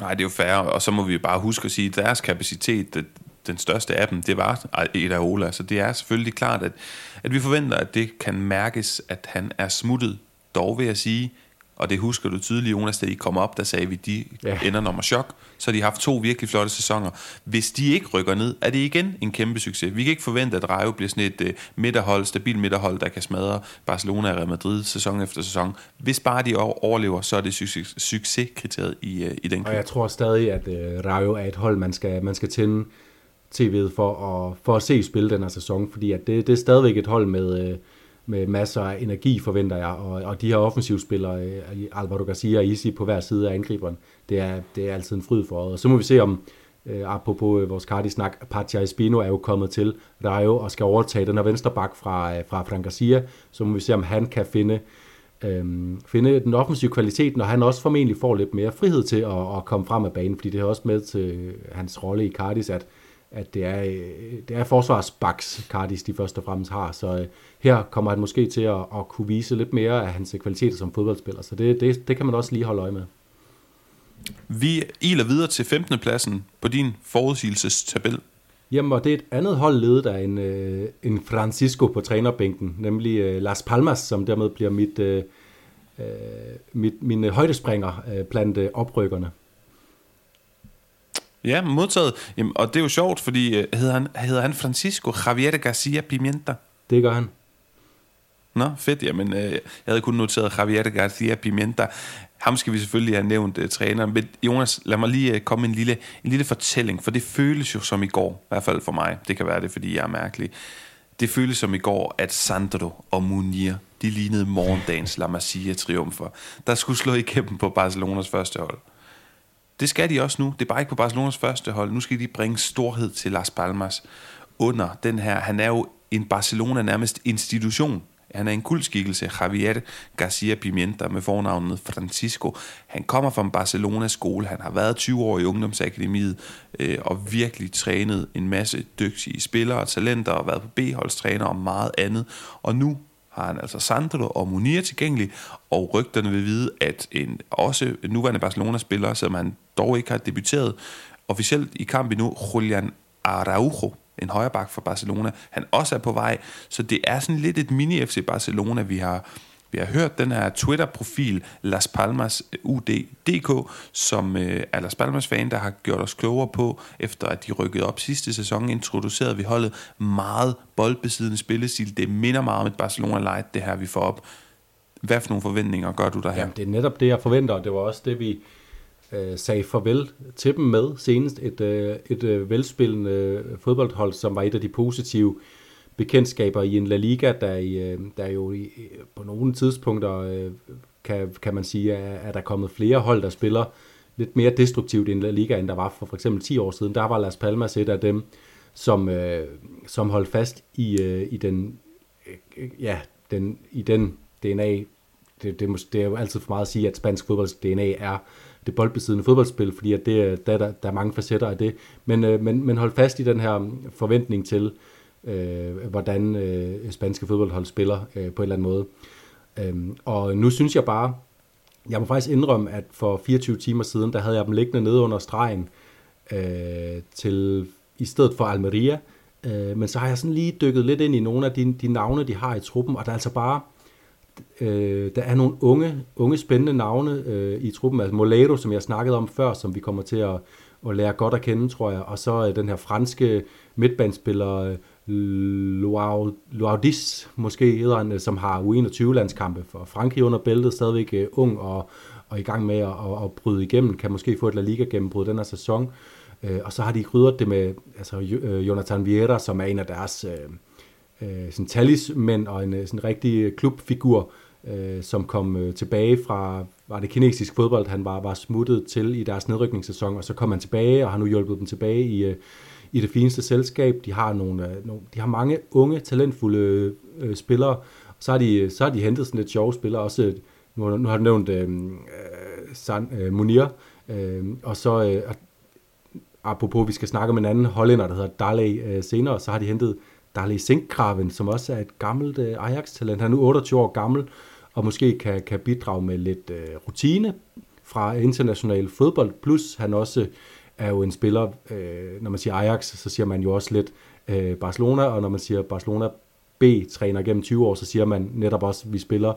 Nej, det er jo fair, og så må vi bare huske at sige, at deres kapacitet, den største af dem, det var Edaola. Så det er selvfølgelig klart, at, at vi forventer, at det kan mærkes, at han er smuttet. Dog vil jeg sige, og det husker du tydeligt, Jonas, da I kom op, der sagde vi, de ja. ender nummer chok. Så de har haft to virkelig flotte sæsoner. Hvis de ikke rykker ned, er det igen en kæmpe succes. Vi kan ikke forvente, at Rayo bliver sådan et uh, midterhold, stabil midterhold, der kan smadre Barcelona og Real Madrid sæson efter sæson. Hvis bare de overlever, så er det succes, succeskriteriet i, uh, i den klub. Og jeg tror stadig, at uh, Rayo er et hold, man skal, man skal tænde tv'et for at, for at se spille den her sæson, fordi at det, det er stadigvæk et hold med, øh, med masser af energi, forventer jeg, og, og de her offensivspillere, øh, Alvaro Garcia og Isi på hver side af angriberen, det er, det er altid en fryd for Og så må vi se om, øh, apropos øh, vores Cardi-snak, Patia Espino er jo kommet til Rayo og skal overtage den her venstre bak fra, øh, fra Frank Garcia, så må vi se, om han kan finde øhm, finde den offensive kvalitet, når han også formentlig får lidt mere frihed til at, at komme frem af banen, fordi det er også med til øh, hans rolle i Cardis, at at det er, det er forsvarsbaks, Cardis de først og fremmest har. Så øh, her kommer han måske til at, at kunne vise lidt mere af hans kvaliteter som fodboldspiller. Så det, det, det kan man også lige holde øje med. Vi iler videre til 15. pladsen på din forudsigelsestabel. Jamen, og det er et andet hold ledet af en, øh, en Francisco på trænerbænken, nemlig øh, Las Palmas, som dermed bliver mit, øh, øh mit, mine højdespringer øh, blandt øh, oprykkerne. Ja, modtaget. Jamen, og det er jo sjovt, fordi uh, hedder, han, hedder han Francisco Javier Garcia Pimienta? Det gør han. Nå, fedt. Jamen, uh, jeg havde kun noteret Javier Garcia Pimienta. Ham skal vi selvfølgelig have nævnt, uh, træner. Men Jonas, lad mig lige uh, komme en lille, en lille fortælling, for det føles jo som i går, i hvert fald for mig. Det kan være det, fordi jeg er mærkelig. Det føles som i går, at Sandro og Munir, de lignede morgendagens La Masia-triumfer, der skulle slå igennem på Barcelonas første hold. Det skal de også nu. Det er bare ikke på Barcelonas første hold. Nu skal de bringe storhed til Las Palmas under den her. Han er jo en Barcelona nærmest institution. Han er en kuldskikkelse, Javier Garcia Pimienta med fornavnet Francisco. Han kommer fra en Barcelona-skole, han har været 20 år i ungdomsakademiet øh, og virkelig trænet en masse dygtige spillere og talenter og været på B-holdstræner og meget andet. Og nu har han altså Sandro og Munir tilgængelig, og rygterne vil vide, at en også nuværende Barcelona-spiller, som han dog ikke har debuteret officielt i kamp endnu, Julian Araujo, en højreback for Barcelona, han også er på vej. Så det er sådan lidt et mini-FC Barcelona, vi har, vi har hørt den her Twitter-profil Las Palmas eh, UD.dk, som øh, er Las Palmas fan, der har gjort os klogere på, efter at de rykkede op sidste sæson, introducerede vi holdet meget boldbesiddende spillestil. Det minder meget om et Barcelona Light, det her vi får op. Hvad for nogle forventninger gør du der her? Jamen, det er netop det, jeg forventer, og det var også det, vi øh, sagde farvel til dem med senest. Et, øh, et øh, velspillende øh, fodboldhold, som var et af de positive bekendtskaber i en La Liga, der, i, øh, der jo i, på nogle tidspunkter, øh, kan, kan man sige, at der er kommet flere hold, der spiller lidt mere destruktivt i en La Liga, end der var for for eksempel 10 år siden. Der var Las Palmas et af dem, som, øh, som holdt fast i, i den, ja, den, i den DNA. Det, det, det er jo altid for meget at sige, at spansk fodbolds DNA er det boldbesiddende fodboldspil, fordi at det, der, der, der er mange facetter af det. Men, men, men hold fast i den her mm, forventning til, øh, Øh, hvordan øh, spanske fodboldhold spiller øh, på en eller anden måde. Øhm, og nu synes jeg bare, jeg må faktisk indrømme, at for 24 timer siden, der havde jeg dem liggende nede under stregen øh, til i stedet for Almeria. Øh, men så har jeg sådan lige dykket lidt ind i nogle af de, de navne, de har i truppen, og der er altså bare øh, der er nogle unge, unge spændende navne øh, i truppen. Altså Molero, som jeg snakkede om før, som vi kommer til at, at lære godt at kende, tror jeg. Og så øh, den her franske midtbandspiller øh, Loaudis, måske hedder han, som har U21-landskampe for Frankrig under bæltet, stadigvæk øh, ung og, og i gang med at, at, at bryde igennem, kan måske få et La Liga gennembrud den her sæson. Øh, og så har de krydret det med altså, øh, Jonathan Vieira, som er en af deres øh, øh sådan talismænd og en sådan rigtig klubfigur, øh, som kom tilbage fra, var det kinesisk fodbold, han var, var smuttet til i deres nedrykningssæson, og så kom han tilbage, og har nu hjulpet dem tilbage i, øh, i det fineste selskab. De har, nogle, øh, nogle, de har mange unge, talentfulde øh, spillere. Så har, de, så har de hentet sådan lidt sjove spillere. Også, øh, nu, nu har du nævnt øh, øh, San, øh, Munir. Øh, og så, øh, apropos, vi skal snakke om en anden hollænder, der hedder Daley øh, senere, så har de hentet Daley Sinkgraven, som også er et gammelt øh, Ajax-talent. Han er nu 28 år gammel, og måske kan, kan bidrage med lidt øh, rutine fra international fodbold, plus han også er jo en spiller, øh, når man siger Ajax, så siger man jo også lidt øh, Barcelona, og når man siger Barcelona B-træner gennem 20 år, så siger man netop også, at vi spiller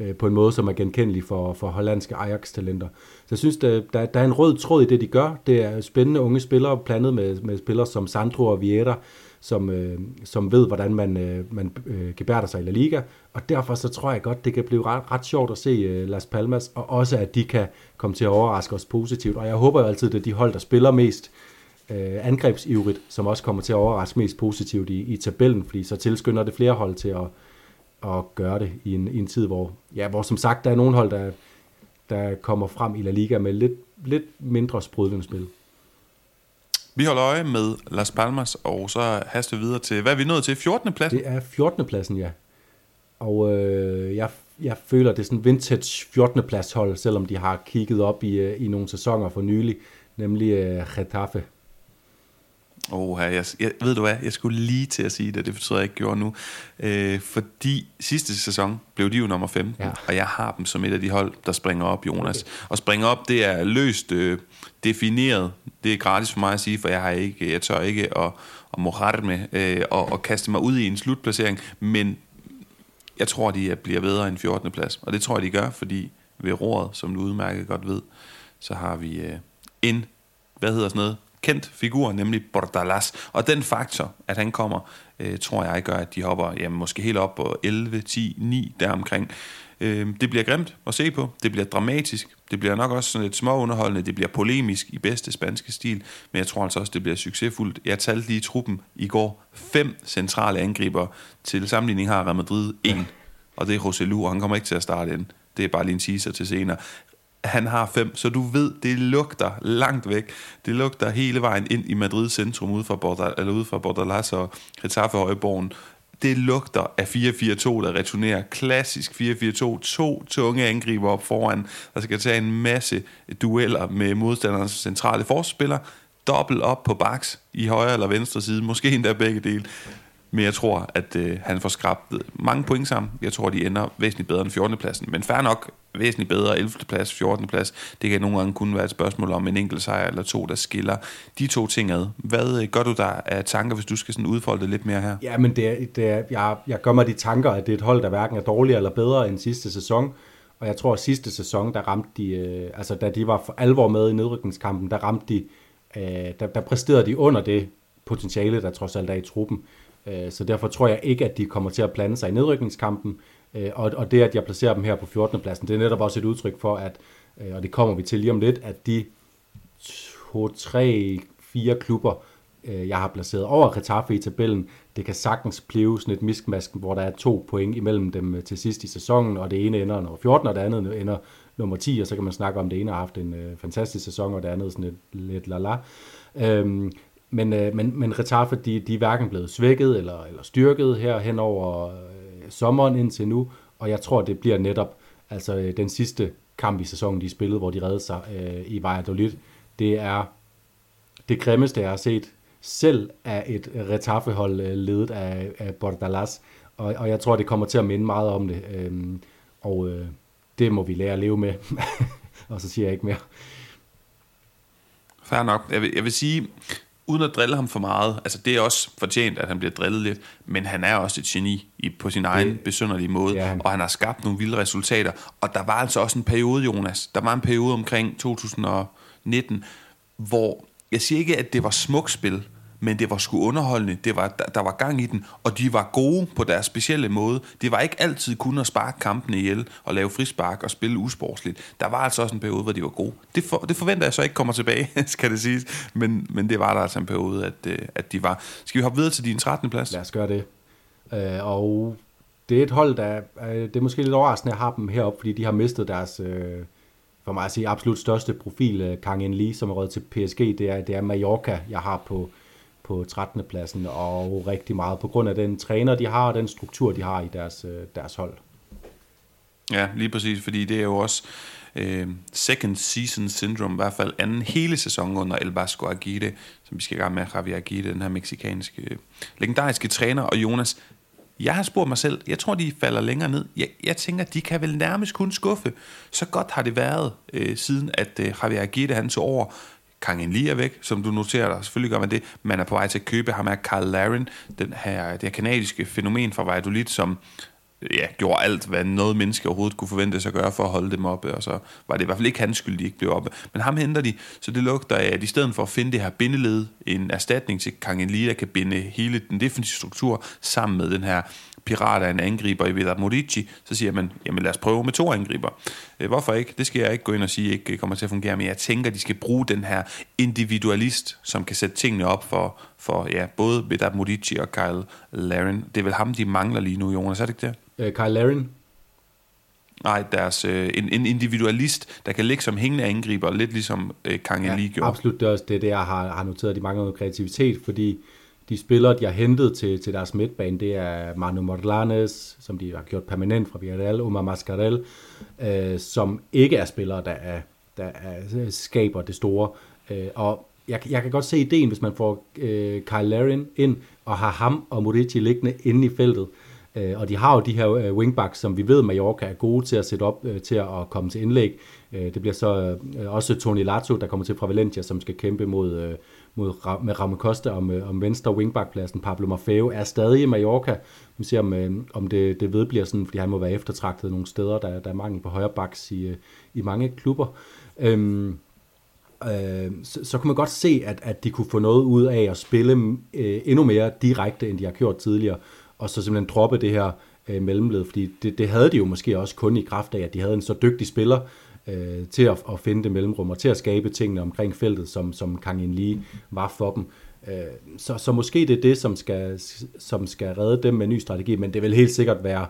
øh, på en måde, som er genkendelig for, for hollandske Ajax-talenter. Så jeg synes, der, der, der er en rød tråd i det, de gør. Det er spændende unge spillere, blandet med, med spillere som Sandro og Vieira, som, øh, som ved, hvordan man, øh, man øh, gebærder sig i La Liga. Og derfor så tror jeg godt, det kan blive ret, ret sjovt at se øh, Las Palmas, og også at de kan komme til at overraske os positivt. Og jeg håber jo altid, at de hold, der spiller mest øh, angrebsivrigt, som også kommer til at overraske mest positivt i, i tabellen, fordi så tilskynder det flere hold til at, at gøre det i en, i en tid, hvor, ja, hvor som sagt, der er nogle hold, der, der kommer frem i La Liga med lidt, lidt mindre sprudlende spil. Vi holder øje med Las Palmas, og så haster vi videre til, hvad er vi nået til? 14. pladsen? Det er 14. pladsen, ja. Og øh, jeg, jeg føler, det er sådan en vintage 14. plads hold, selvom de har kigget op i, øh, i nogle sæsoner for nylig, nemlig øh, Getafe. Oh, jeg, jeg, ved du hvad, jeg skulle lige til at sige det, det betyder jeg ikke gjorde nu. Øh, fordi sidste sæson blev de jo nummer 15, ja. og jeg har dem som et af de hold, der springer op, Jonas. Okay. Og springer op, det er løst øh, defineret. Det er gratis for mig at sige, for jeg har ikke, jeg tør ikke at, at med øh, og, og kaste mig ud i en slutplacering, men jeg tror, de bliver bedre end 14. plads. Og det tror jeg, de gør, fordi ved roret, som du udmærket godt ved, så har vi øh, en, hvad hedder sådan noget, kendt figur, nemlig Bordalas. Og den faktor, at han kommer, øh, tror jeg gør, at de hopper jamen, måske helt op på 11, 10, 9 deromkring. Øh, det bliver grimt at se på, det bliver dramatisk, det bliver nok også sådan lidt småunderholdende, det bliver polemisk i bedste spanske stil, men jeg tror altså også, det bliver succesfuldt. Jeg talte lige i truppen i går fem centrale angriber. Til sammenligning har Real Madrid en, og det er Roselu, og han kommer ikke til at starte ind. Det er bare lige en teaser til senere han har fem, så du ved, det lugter langt væk. Det lugter hele vejen ind i Madrid centrum, ude fra, Borda, eller ude fra Bordalas og Getafe Højborgen. Det lugter af 4-4-2, der returnerer. Klassisk 4-4-2. To tunge angriber op foran, der skal tage en masse dueller med modstanderens centrale forsvarsspiller. Dobbelt op på baks i højre eller venstre side. Måske endda begge dele. Men jeg tror, at øh, han får skrabt mange point sammen. Jeg tror, de ender væsentligt bedre end 14. pladsen. Men fair nok, væsentligt bedre 11. plads, 14. plads. Det kan nogle gange kun være et spørgsmål om en enkelt sejr eller to, der skiller de to ting ad. Hvad øh, gør du der af tanker, hvis du skal sådan udfolde det lidt mere her? Ja, men det er, det er, jeg, jeg gør mig de tanker, at det er et hold, der hverken er dårligere eller bedre end sidste sæson. Og jeg tror, at sidste sæson, der ramte de, øh, altså da de var for alvor med i nedrykningskampen, der ramte de, øh, der, der præsterede de under det potentiale, der trods alt er i truppen. Øh, så derfor tror jeg ikke, at de kommer til at blande sig i nedrykningskampen. Øh, og, og det, at jeg placerer dem her på 14. pladsen, det er netop også et udtryk for, at, øh, og det kommer vi til lige om lidt, at de to, tre, fire klubber, jeg har placeret over Retaffe i tabellen, det kan sagtens blive sådan et miskmask, hvor der er to point imellem dem til sidst i sæsonen, og det ene ender nummer 14, og det andet ender nummer 10, og så kan man snakke om, at det ene har haft en øh, fantastisk sæson, og det andet sådan lidt, lidt la-la. Øhm, men, øh, men, men Retaffe, de, de er hverken blevet svækket eller, eller styrket her hen over øh, sommeren indtil nu, og jeg tror, det bliver netop altså øh, den sidste kamp i sæsonen, de spillede, hvor de reddede sig øh, i Valladolid. Det er det grimmeste, jeg har set selv af et Retaffe-hold øh, ledet af, af Bordalas, og, og jeg tror, det kommer til at minde meget om det, øh, og øh, det må vi lære at leve med, og så siger jeg ikke mere. Fair nok. Jeg vil, jeg vil sige, uden at drille ham for meget, altså det er også fortjent, at han bliver drillet lidt, men han er også et geni i, på sin egen det, besynderlige måde, ja, og han har skabt nogle vilde resultater, og der var altså også en periode, Jonas, der var en periode omkring 2019, hvor, jeg siger ikke, at det var smukspil, men det var sgu underholdende, det var, der, der var gang i den, og de var gode på deres specielle måde. Det var ikke altid kun at sparke kampene ihjel og lave frispark og spille usportsligt. Der var altså også en periode, hvor de var gode. Det, for, det forventer jeg så ikke kommer tilbage, skal det siges, men, men det var der altså en periode, at, øh, at de var. Skal vi hoppe videre til din 13. plads? Lad os gøre det. Øh, og det er et hold, der øh, det er måske lidt overraskende at have dem heroppe, fordi de har mistet deres, øh, for mig at sige, absolut største profil, øh, Kang In Lee, som er rødt til PSG. Det er, det er Mallorca, jeg har på på 13. pladsen, og rigtig meget på grund af den træner, de har, og den struktur, de har i deres, øh, deres hold. Ja, lige præcis, fordi det er jo også øh, second season syndrome, i hvert fald anden hele sæson under El Vasco Aguirre, som vi skal i gang med, Javier Aguirre, den her meksikanske øh, legendariske træner, og Jonas, jeg har spurgt mig selv, jeg tror, de falder længere ned. Jeg, jeg tænker, de kan vel nærmest kun skuffe. Så godt har det været, øh, siden at øh, Javier Aguirre han tog over. Kang Lee er væk, som du noterer dig. Selvfølgelig gør man det. Man er på vej til at købe ham af Carl Laren, den her, det her kanadiske fænomen fra Valladolid, som ja, gjorde alt, hvad noget menneske overhovedet kunne forvente sig at gøre for at holde dem oppe, og så var det i hvert fald ikke hans skyld, de ikke blev oppe. Men ham henter de, så det lugter af, at i stedet for at finde det her bindeled, en erstatning til Kang Lee, der kan binde hele den defensive struktur sammen med den her pirat af en angriber i Vedat Modici, så siger man, jamen lad os prøve med to angriber. Øh, hvorfor ikke? Det skal jeg ikke gå ind og sige ikke kommer til at fungere, men jeg tænker, de skal bruge den her individualist, som kan sætte tingene op for, for ja, både Vedat Modici og Kyle Laren. Det er vel ham, de mangler lige nu, Jonas, er det ikke det? Øh, Kyle Laren? Nej, deres, øh, en, en individualist, der kan ligge som hængende angriber, lidt ligesom øh, Kang ja, gjorde. absolut. Det er også det, det jeg har, har noteret. De mangler noget kreativitet, fordi de spillere, de har hentet til, til deres midtbane, det er Manu Morlanes, som de har gjort permanent fra Villarreal, Omar Mascarel, øh, som ikke er spillere, der, er, der er, skaber det store. Øh, og jeg, jeg kan godt se ideen, hvis man får øh, Kyle Larin ind, og har ham og Morici liggende inde i feltet. Øh, og de har jo de her øh, wingbacks, som vi ved, Mallorca er gode til at sætte op øh, til at komme til indlæg. Øh, det bliver så også Tony Lato, der kommer til fra Valencia, som skal kæmpe mod... Mod, med Ramon Costa om, om venstre wingbackpladsen. Pablo Maffeo er stadig i Mallorca. Vi ser, om, om det, det vedbliver sådan, fordi han må være eftertragtet nogle steder. Der, der er mangel på højre backs i, i mange klubber. Øhm, øh, så, så kunne man godt se, at, at de kunne få noget ud af at spille øh, endnu mere direkte, end de har gjort tidligere. Og så simpelthen droppe det her øh, mellemled, fordi det, det havde de jo måske også kun i kraft af, at de havde en så dygtig spiller øh, til at, at finde det mellemrum og til at skabe tingene omkring feltet, som, som Kang In Lee var for dem. Øh, så, så måske det er det, som skal, som skal redde dem med en ny strategi, men det vil helt sikkert være,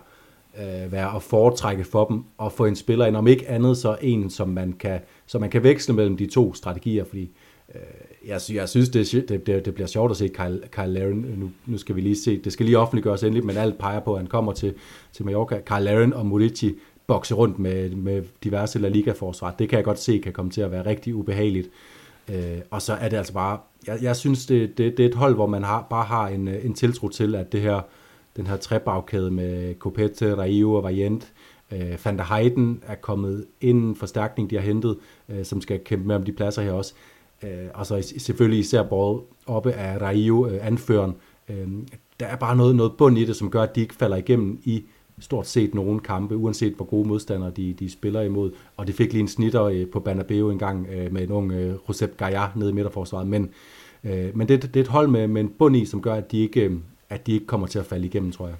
øh, være at foretrække for dem at få en spiller ind, om ikke andet så en, som man kan, som man kan veksle mellem de to strategier, fordi øh, jeg, jeg synes, det, det, det, det bliver sjovt at se Kyle, Kyle Laren. Nu, nu skal vi lige se, det skal lige offentliggøres endelig, men alt peger på, at han kommer til, til Mallorca. Kyle Laren og Murici bokse rundt med, med diverse La Liga-forsvar. Det kan jeg godt se kan komme til at være rigtig ubehageligt. Øh, og så er det altså bare, jeg, jeg synes, det, det, det er et hold, hvor man har, bare har en, øh, en tiltro til, at det her, den her trebagkæde med Copete, Raio og Variant, øh, Van der Heiden er kommet ind en forstærkning, de har hentet, øh, som skal kæmpe med om de pladser her også. Øh, og så selvfølgelig især båret oppe af Raio, øh, anføreren. Øh, der er bare noget, noget bund i det, som gør, at de ikke falder igennem i stort set nogen kampe, uanset hvor gode modstandere de, de spiller imod. Og det fik lige en snitter øh, på Banabeo en gang øh, med en ung øh, Josep Gaia nede i midterforsvaret. Men, øh, men det, det er et hold med, med en bund i, som gør, at de, ikke, øh, at de ikke kommer til at falde igennem, tror jeg.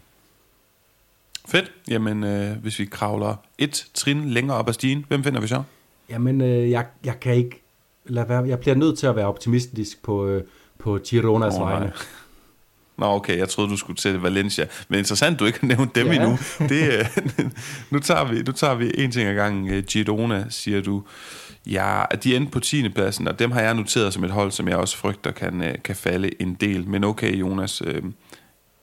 Fedt. Jamen, øh, hvis vi kravler et trin længere op ad stigen, hvem finder vi så? Jamen, øh, jeg, jeg kan ikke lade være. Jeg bliver nødt til at være optimistisk på, øh, på Gironas oh, vegne. Nå, okay, jeg troede, du skulle til Valencia. Men interessant, du ikke har nævnt dem ja. endnu. Det, øh, nu, tager vi, nu tager vi en ting ad gangen. Øh, Girona, siger du. Ja, de endte på 10. pladsen, og dem har jeg noteret som et hold, som jeg også frygter kan, kan falde en del. Men okay, Jonas,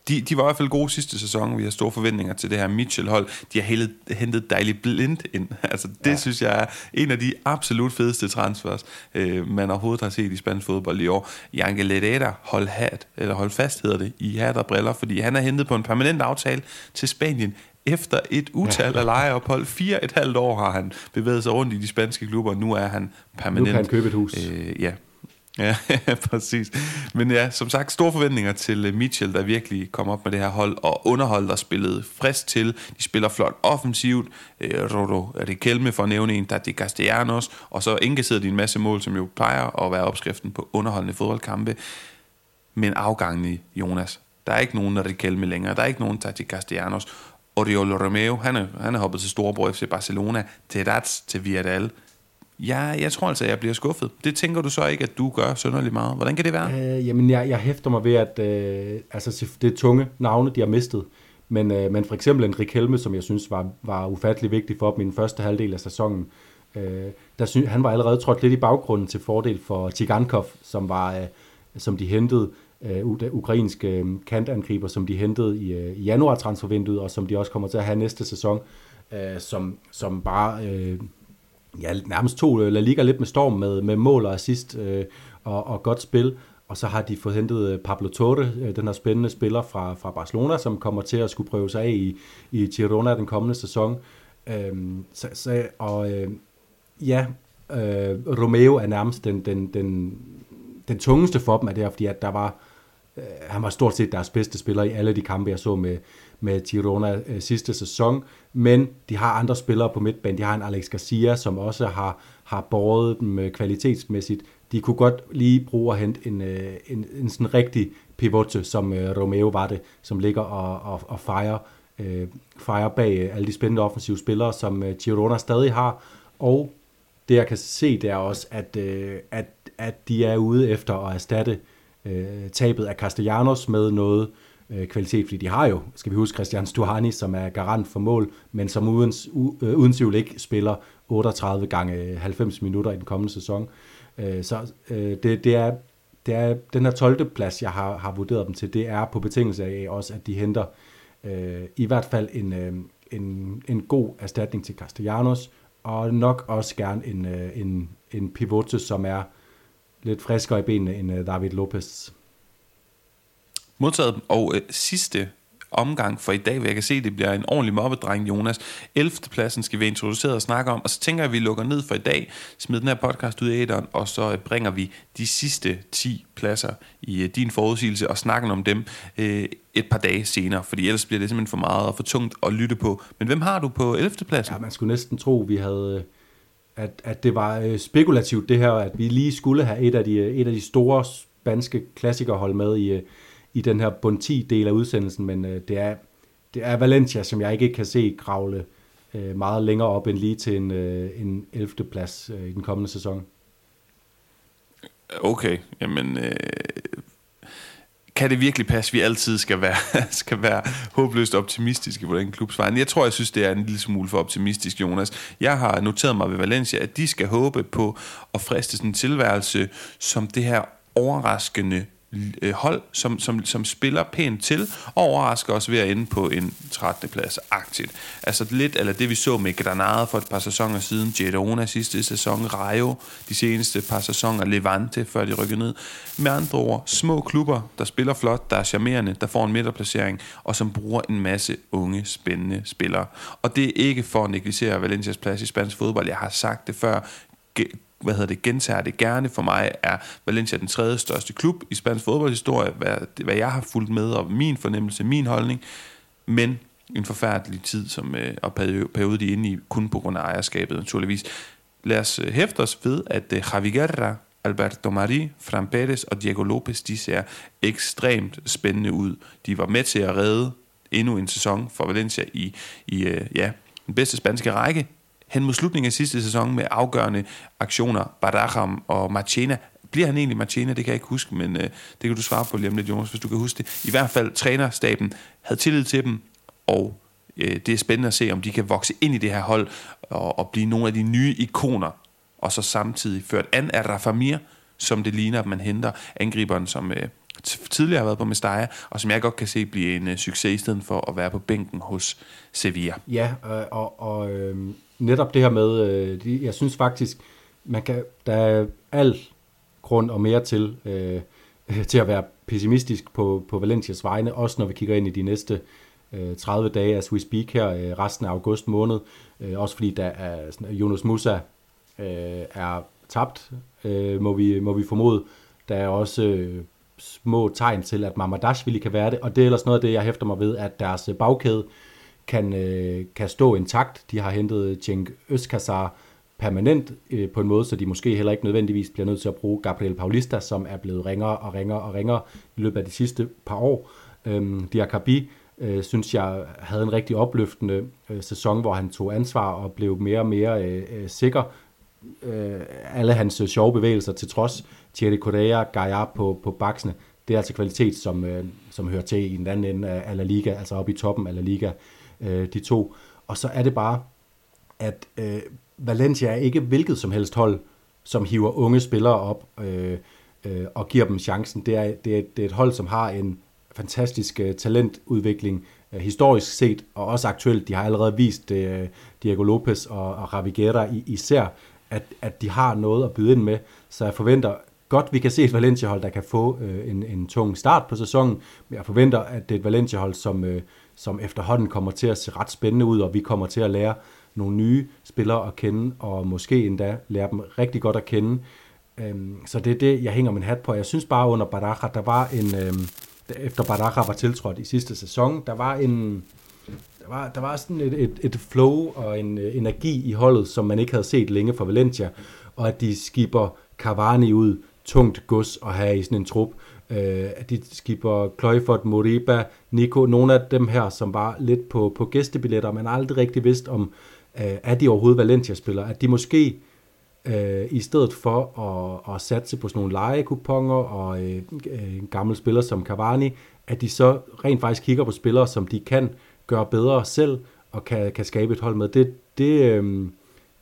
de, de var i hvert fald gode sidste sæson. Vi har store forventninger til det her Mitchell-hold. De har hentet, hentet dejligt blind ind. Altså, det ja. synes jeg er en af de absolut fedeste transfers, øh, man overhovedet har set i spansk fodbold i år. Janke Ledera, hold hat, eller hold fast hedder det, i hat og briller, fordi han er hentet på en permanent aftale til Spanien efter et utal af lejeophold. Fire et halvt år har han bevæget sig rundt i de spanske klubber, nu er han permanent. Nu kan han købe et hus. Øh, ja, Ja, præcis. Men ja, som sagt, store forventninger til øh, Mitchell, der virkelig kom op med det her hold, og underholdt og spillede frisk til. De spiller flot offensivt. Øh, Rodo Riquelme for at nævne en, Tati Castellanos, og så indkasserede de en masse mål, som jo plejer at være opskriften på underholdende fodboldkampe. Men afgangen i Jonas, der er ikke nogen Riquelme længere, der er ikke nogen Tati Castellanos. Oriol Romeo, han er, han er hoppet til Storebror FC Barcelona, til Rats, til Villarreal. Ja, jeg tror altså, at jeg bliver skuffet. Det tænker du så ikke, at du gør sønderlig meget. Hvordan kan det være? Øh, jamen, jeg, jeg hæfter mig ved, at øh, altså, det er tunge navne, de har mistet. Men, øh, men for eksempel Henrik Helme, som jeg synes var, var ufattelig vigtig for dem i den første halvdel af sæsonen, øh, der synes, han var allerede trådt lidt i baggrunden til fordel for Tigankov, som, var, øh, som de hentede, øh, ukrainske øh, kantangriber, som de hentede i, øh, i januar transfervinduet, og som de også kommer til at have næste sæson, øh, som, som bare... Øh, ja, nærmest to øh, La Liga lidt med storm med, med mål og assist øh, og, og godt spil. Og så har de fået hentet øh, Pablo Torre, øh, den her spændende spiller fra, fra Barcelona, som kommer til at skulle prøve sig af i, i Girona den kommende sæson. Øhm, så, så, og øh, ja, øh, Romeo er nærmest den, den, den, den tungeste for dem af det her, fordi at der var, øh, han var stort set deres bedste spiller i alle de kampe, jeg så med, med Girona øh, sidste sæson, men de har andre spillere på midtbanen. De har en Alex Garcia, som også har, har båret dem øh, kvalitetsmæssigt. De kunne godt lige bruge at hente en, øh, en, en sådan rigtig pivote, som øh, Romeo var det, som ligger og, og, og fejrer, øh, fejrer bag øh, alle de spændende offensive spillere, som øh, Girona stadig har. Og det jeg kan se, det er også, at, øh, at, at de er ude efter at erstatte øh, tabet af Castellanos med noget, øh, øh, kvalitet, fordi de har jo, skal vi huske, Christian Stuhani, som er garant for mål, men som uden, u, øh, uden tvivl ikke spiller 38 gange øh, 90 minutter i den kommende sæson. Øh, så øh, det, det, er, det er den her 12. plads, jeg har, har vurderet dem til, det er på betingelse af også, at de henter øh, i hvert fald en, øh, en, en god erstatning til Castellanos, og nok også gerne en, øh, en, en pivote, som er lidt friskere i benene end øh, David Lopez. Modtaget. Og øh, sidste omgang for i dag, hvor jeg kan se, at det bliver en ordentlig mobbedreng, Jonas. 11. pladsen skal vi introducere og snakke om, og så tænker jeg, at vi lukker ned for i dag, smider den her podcast ud af æderen, og så øh, bringer vi de sidste 10 pladser i øh, din forudsigelse og snakker om dem øh, et par dage senere, fordi ellers bliver det simpelthen for meget og for tungt at lytte på. Men hvem har du på 11. pladsen? Ja, man skulle næsten tro, vi havde øh, at, at det var spekulativt det her, at vi lige skulle have et af de, et af de store spanske klassikerhold med i, i den her bund 10 del af udsendelsen, men øh, det er det er Valencia, som jeg ikke kan se kravle øh, meget længere op end lige til en, øh, en 11. plads øh, i den kommende sæson. Okay, jamen... Øh, kan det virkelig passe, at vi altid skal være, skal være håbløst optimistiske på den klubs vejen? Jeg tror, jeg synes, det er en lille smule for optimistisk, Jonas. Jeg har noteret mig ved Valencia, at de skal håbe på at friste sådan en tilværelse som det her overraskende øh, hold, som, som, som spiller pænt til, og overrasker os ved at ende på en 13. plads aktivt. Altså lidt eller det vi så med Granada for et par sæsoner siden, Girona sidste sæson, Rayo de seneste par sæsoner, Levante før de rykkede ned. Med andre ord, små klubber, der spiller flot, der er charmerende, der får en midterplacering, og som bruger en masse unge, spændende spillere. Og det er ikke for at negligere Valencias plads i spansk fodbold. Jeg har sagt det før hvad hedder det, gentager det gerne. For mig er Valencia den tredje største klub i spansk fodboldhistorie, hvad, hvad jeg har fulgt med, og min fornemmelse, min holdning. Men en forfærdelig tid, som, øh, og periode de er inde i, kun på grund af ejerskabet naturligvis. Lad os øh, hæfte os ved, at øh, Javi Guerra, Alberto Mari, Fran Perez og Diego Lopez, de ser ekstremt spændende ud. De var med til at redde endnu en sæson for Valencia i, i øh, ja, den bedste spanske række hen mod slutningen af sidste sæson med afgørende aktioner, Baraham og Marchena. Bliver han egentlig Marchena? Det kan jeg ikke huske, men øh, det kan du svare på lige om lidt, Jonas, hvis du kan huske det. I hvert fald trænerstaben havde tillid til dem, og øh, det er spændende at se, om de kan vokse ind i det her hold og, og blive nogle af de nye ikoner, og så samtidig ført an af Rafa Mir, som det ligner, at man henter angriberen, som øh, tidligere har været på Mestalla, og som jeg godt kan se blive en øh, succes i stedet for at være på bænken hos Sevilla. Ja, øh, og, og øh, netop det her med, øh, de, jeg synes faktisk, man kan, der er al grund og mere til, øh, til at være pessimistisk på, på Valencias vegne, også når vi kigger ind i de næste øh, 30 dage, as we speak her, øh, resten af august måned, øh, også fordi der er Jonas Musa øh, er tabt, øh, må, vi, må vi formode. Der er også øh, små tegn til, at Mamadashvili kan være det, og det er ellers noget af det, jeg hæfter mig ved, at deres øh, bagkæde kan, øh, kan stå intakt. De har hentet Cenk Øskasar permanent øh, på en måde, så de måske heller ikke nødvendigvis bliver nødt til at bruge Gabriel Paulista, som er blevet ringere og ringere og ringere i løbet af de sidste par år. Øhm, Diakabi øh, synes jeg havde en rigtig opløftende øh, sæson, hvor han tog ansvar og blev mere og mere øh, øh, sikker. Øh, alle hans øh, sjove bevægelser til trods. Thierry Correa, Gaia på, på baksene, det er altså kvalitet, som, øh, som hører til i den anden ende af La Liga, altså oppe i toppen af La Liga øh, Øh, de to. Og så er det bare, at øh, Valencia er ikke hvilket som helst hold, som hiver unge spillere op øh, øh, og giver dem chancen. Det er, det, er, det er et hold, som har en fantastisk øh, talentudvikling øh, historisk set, og også aktuelt. De har allerede vist øh, Diego Lopez og, og Raviguera i, især, at, at de har noget at byde ind med. Så jeg forventer godt, vi kan se et Valencia-hold, der kan få øh, en, en tung start på sæsonen, men jeg forventer, at det er et Valencia-hold, som, øh, som efterhånden kommer til at se ret spændende ud, og vi kommer til at lære nogle nye spillere at kende, og måske endda lære dem rigtig godt at kende. Øhm, så det er det, jeg hænger min hat på. Jeg synes bare under Baraja, der var en, øhm, efter Baraja var tiltrådt i sidste sæson, der var en, der var, der var sådan et, et, et flow og en øh, energi i holdet, som man ikke havde set længe fra Valencia, og at de skipper Cavani ud, tungt gods at have i sådan en trup, øh, de skipper Kløjfort, Moriba, Nico, nogle af dem her, som var lidt på, på gæstebilletter, men aldrig rigtig vidst om, øh, er de overhovedet Valencia-spillere, at de måske øh, i stedet for at, at satse på sådan nogle legekuponger og øh, en gammel spiller som Cavani, at de så rent faktisk kigger på spillere, som de kan gøre bedre selv og kan, kan skabe et hold med. Det, det, øh,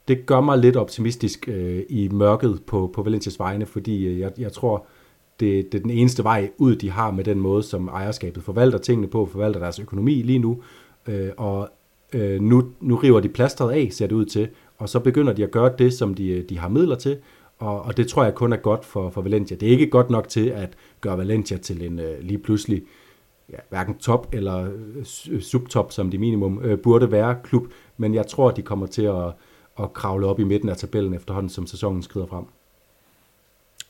det gør mig lidt optimistisk øh, i mørket på, på Valencias vegne, fordi øh, jeg, jeg tror, det, det er den eneste vej ud, de har med den måde, som ejerskabet forvalter tingene på, forvalter deres økonomi lige nu. Øh, og øh, nu, nu river de plasteret af, ser det ud til, og så begynder de at gøre det, som de, øh, de har midler til, og, og det tror jeg kun er godt for, for Valencia. Det er ikke godt nok til at gøre Valencia til en øh, lige pludselig ja, hverken top eller øh, subtop, som de minimum øh, burde være klub, men jeg tror, de kommer til at, at kravle op i midten af tabellen efterhånden, som sæsonen skrider frem.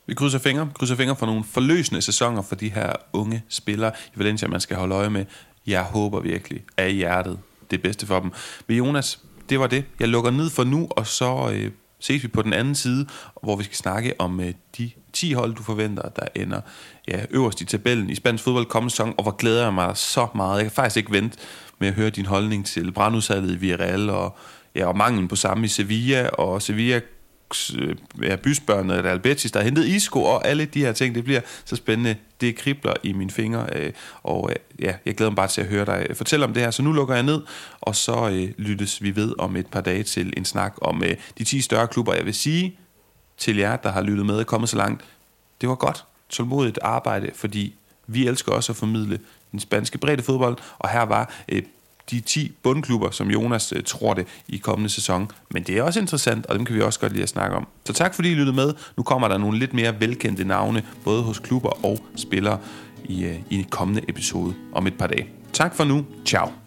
Vi krydser fingre, krydser fingre for nogle forløsende sæsoner for de her unge spillere i Valencia, man skal holde øje med. Jeg håber virkelig af hjertet det bedste for dem. Men Jonas, det var det. Jeg lukker ned for nu, og så øh, ses vi på den anden side, hvor vi skal snakke om øh, de 10 hold, du forventer, der ender ja, øverst i tabellen i spansk fodbold kommende sæson, og hvor glæder jeg mig så meget. Jeg kan faktisk ikke vente med at høre din holdning til brandudsalget i Villarreal, og, ja, og manglen på samme i Sevilla, og Sevilla Øh, ja, bysbørnene eller Albertis, der har hentet isko og alle de her ting, det bliver så spændende. Det kribler i mine fingre, øh, og øh, ja, jeg glæder mig bare til at høre dig fortælle om det her. Så nu lukker jeg ned, og så øh, lyttes vi ved om et par dage til en snak om øh, de 10 større klubber. Jeg vil sige til jer, der har lyttet med og kommet så langt, det var godt, tålmodigt arbejde, fordi vi elsker også at formidle den spanske bredde fodbold, og her var øh, de 10 bundklubber, som Jonas øh, tror det i kommende sæson. Men det er også interessant, og dem kan vi også godt lide at snakke om. Så tak fordi I lyttede med. Nu kommer der nogle lidt mere velkendte navne, både hos klubber og spillere i, øh, i en kommende episode om et par dage. Tak for nu. Ciao.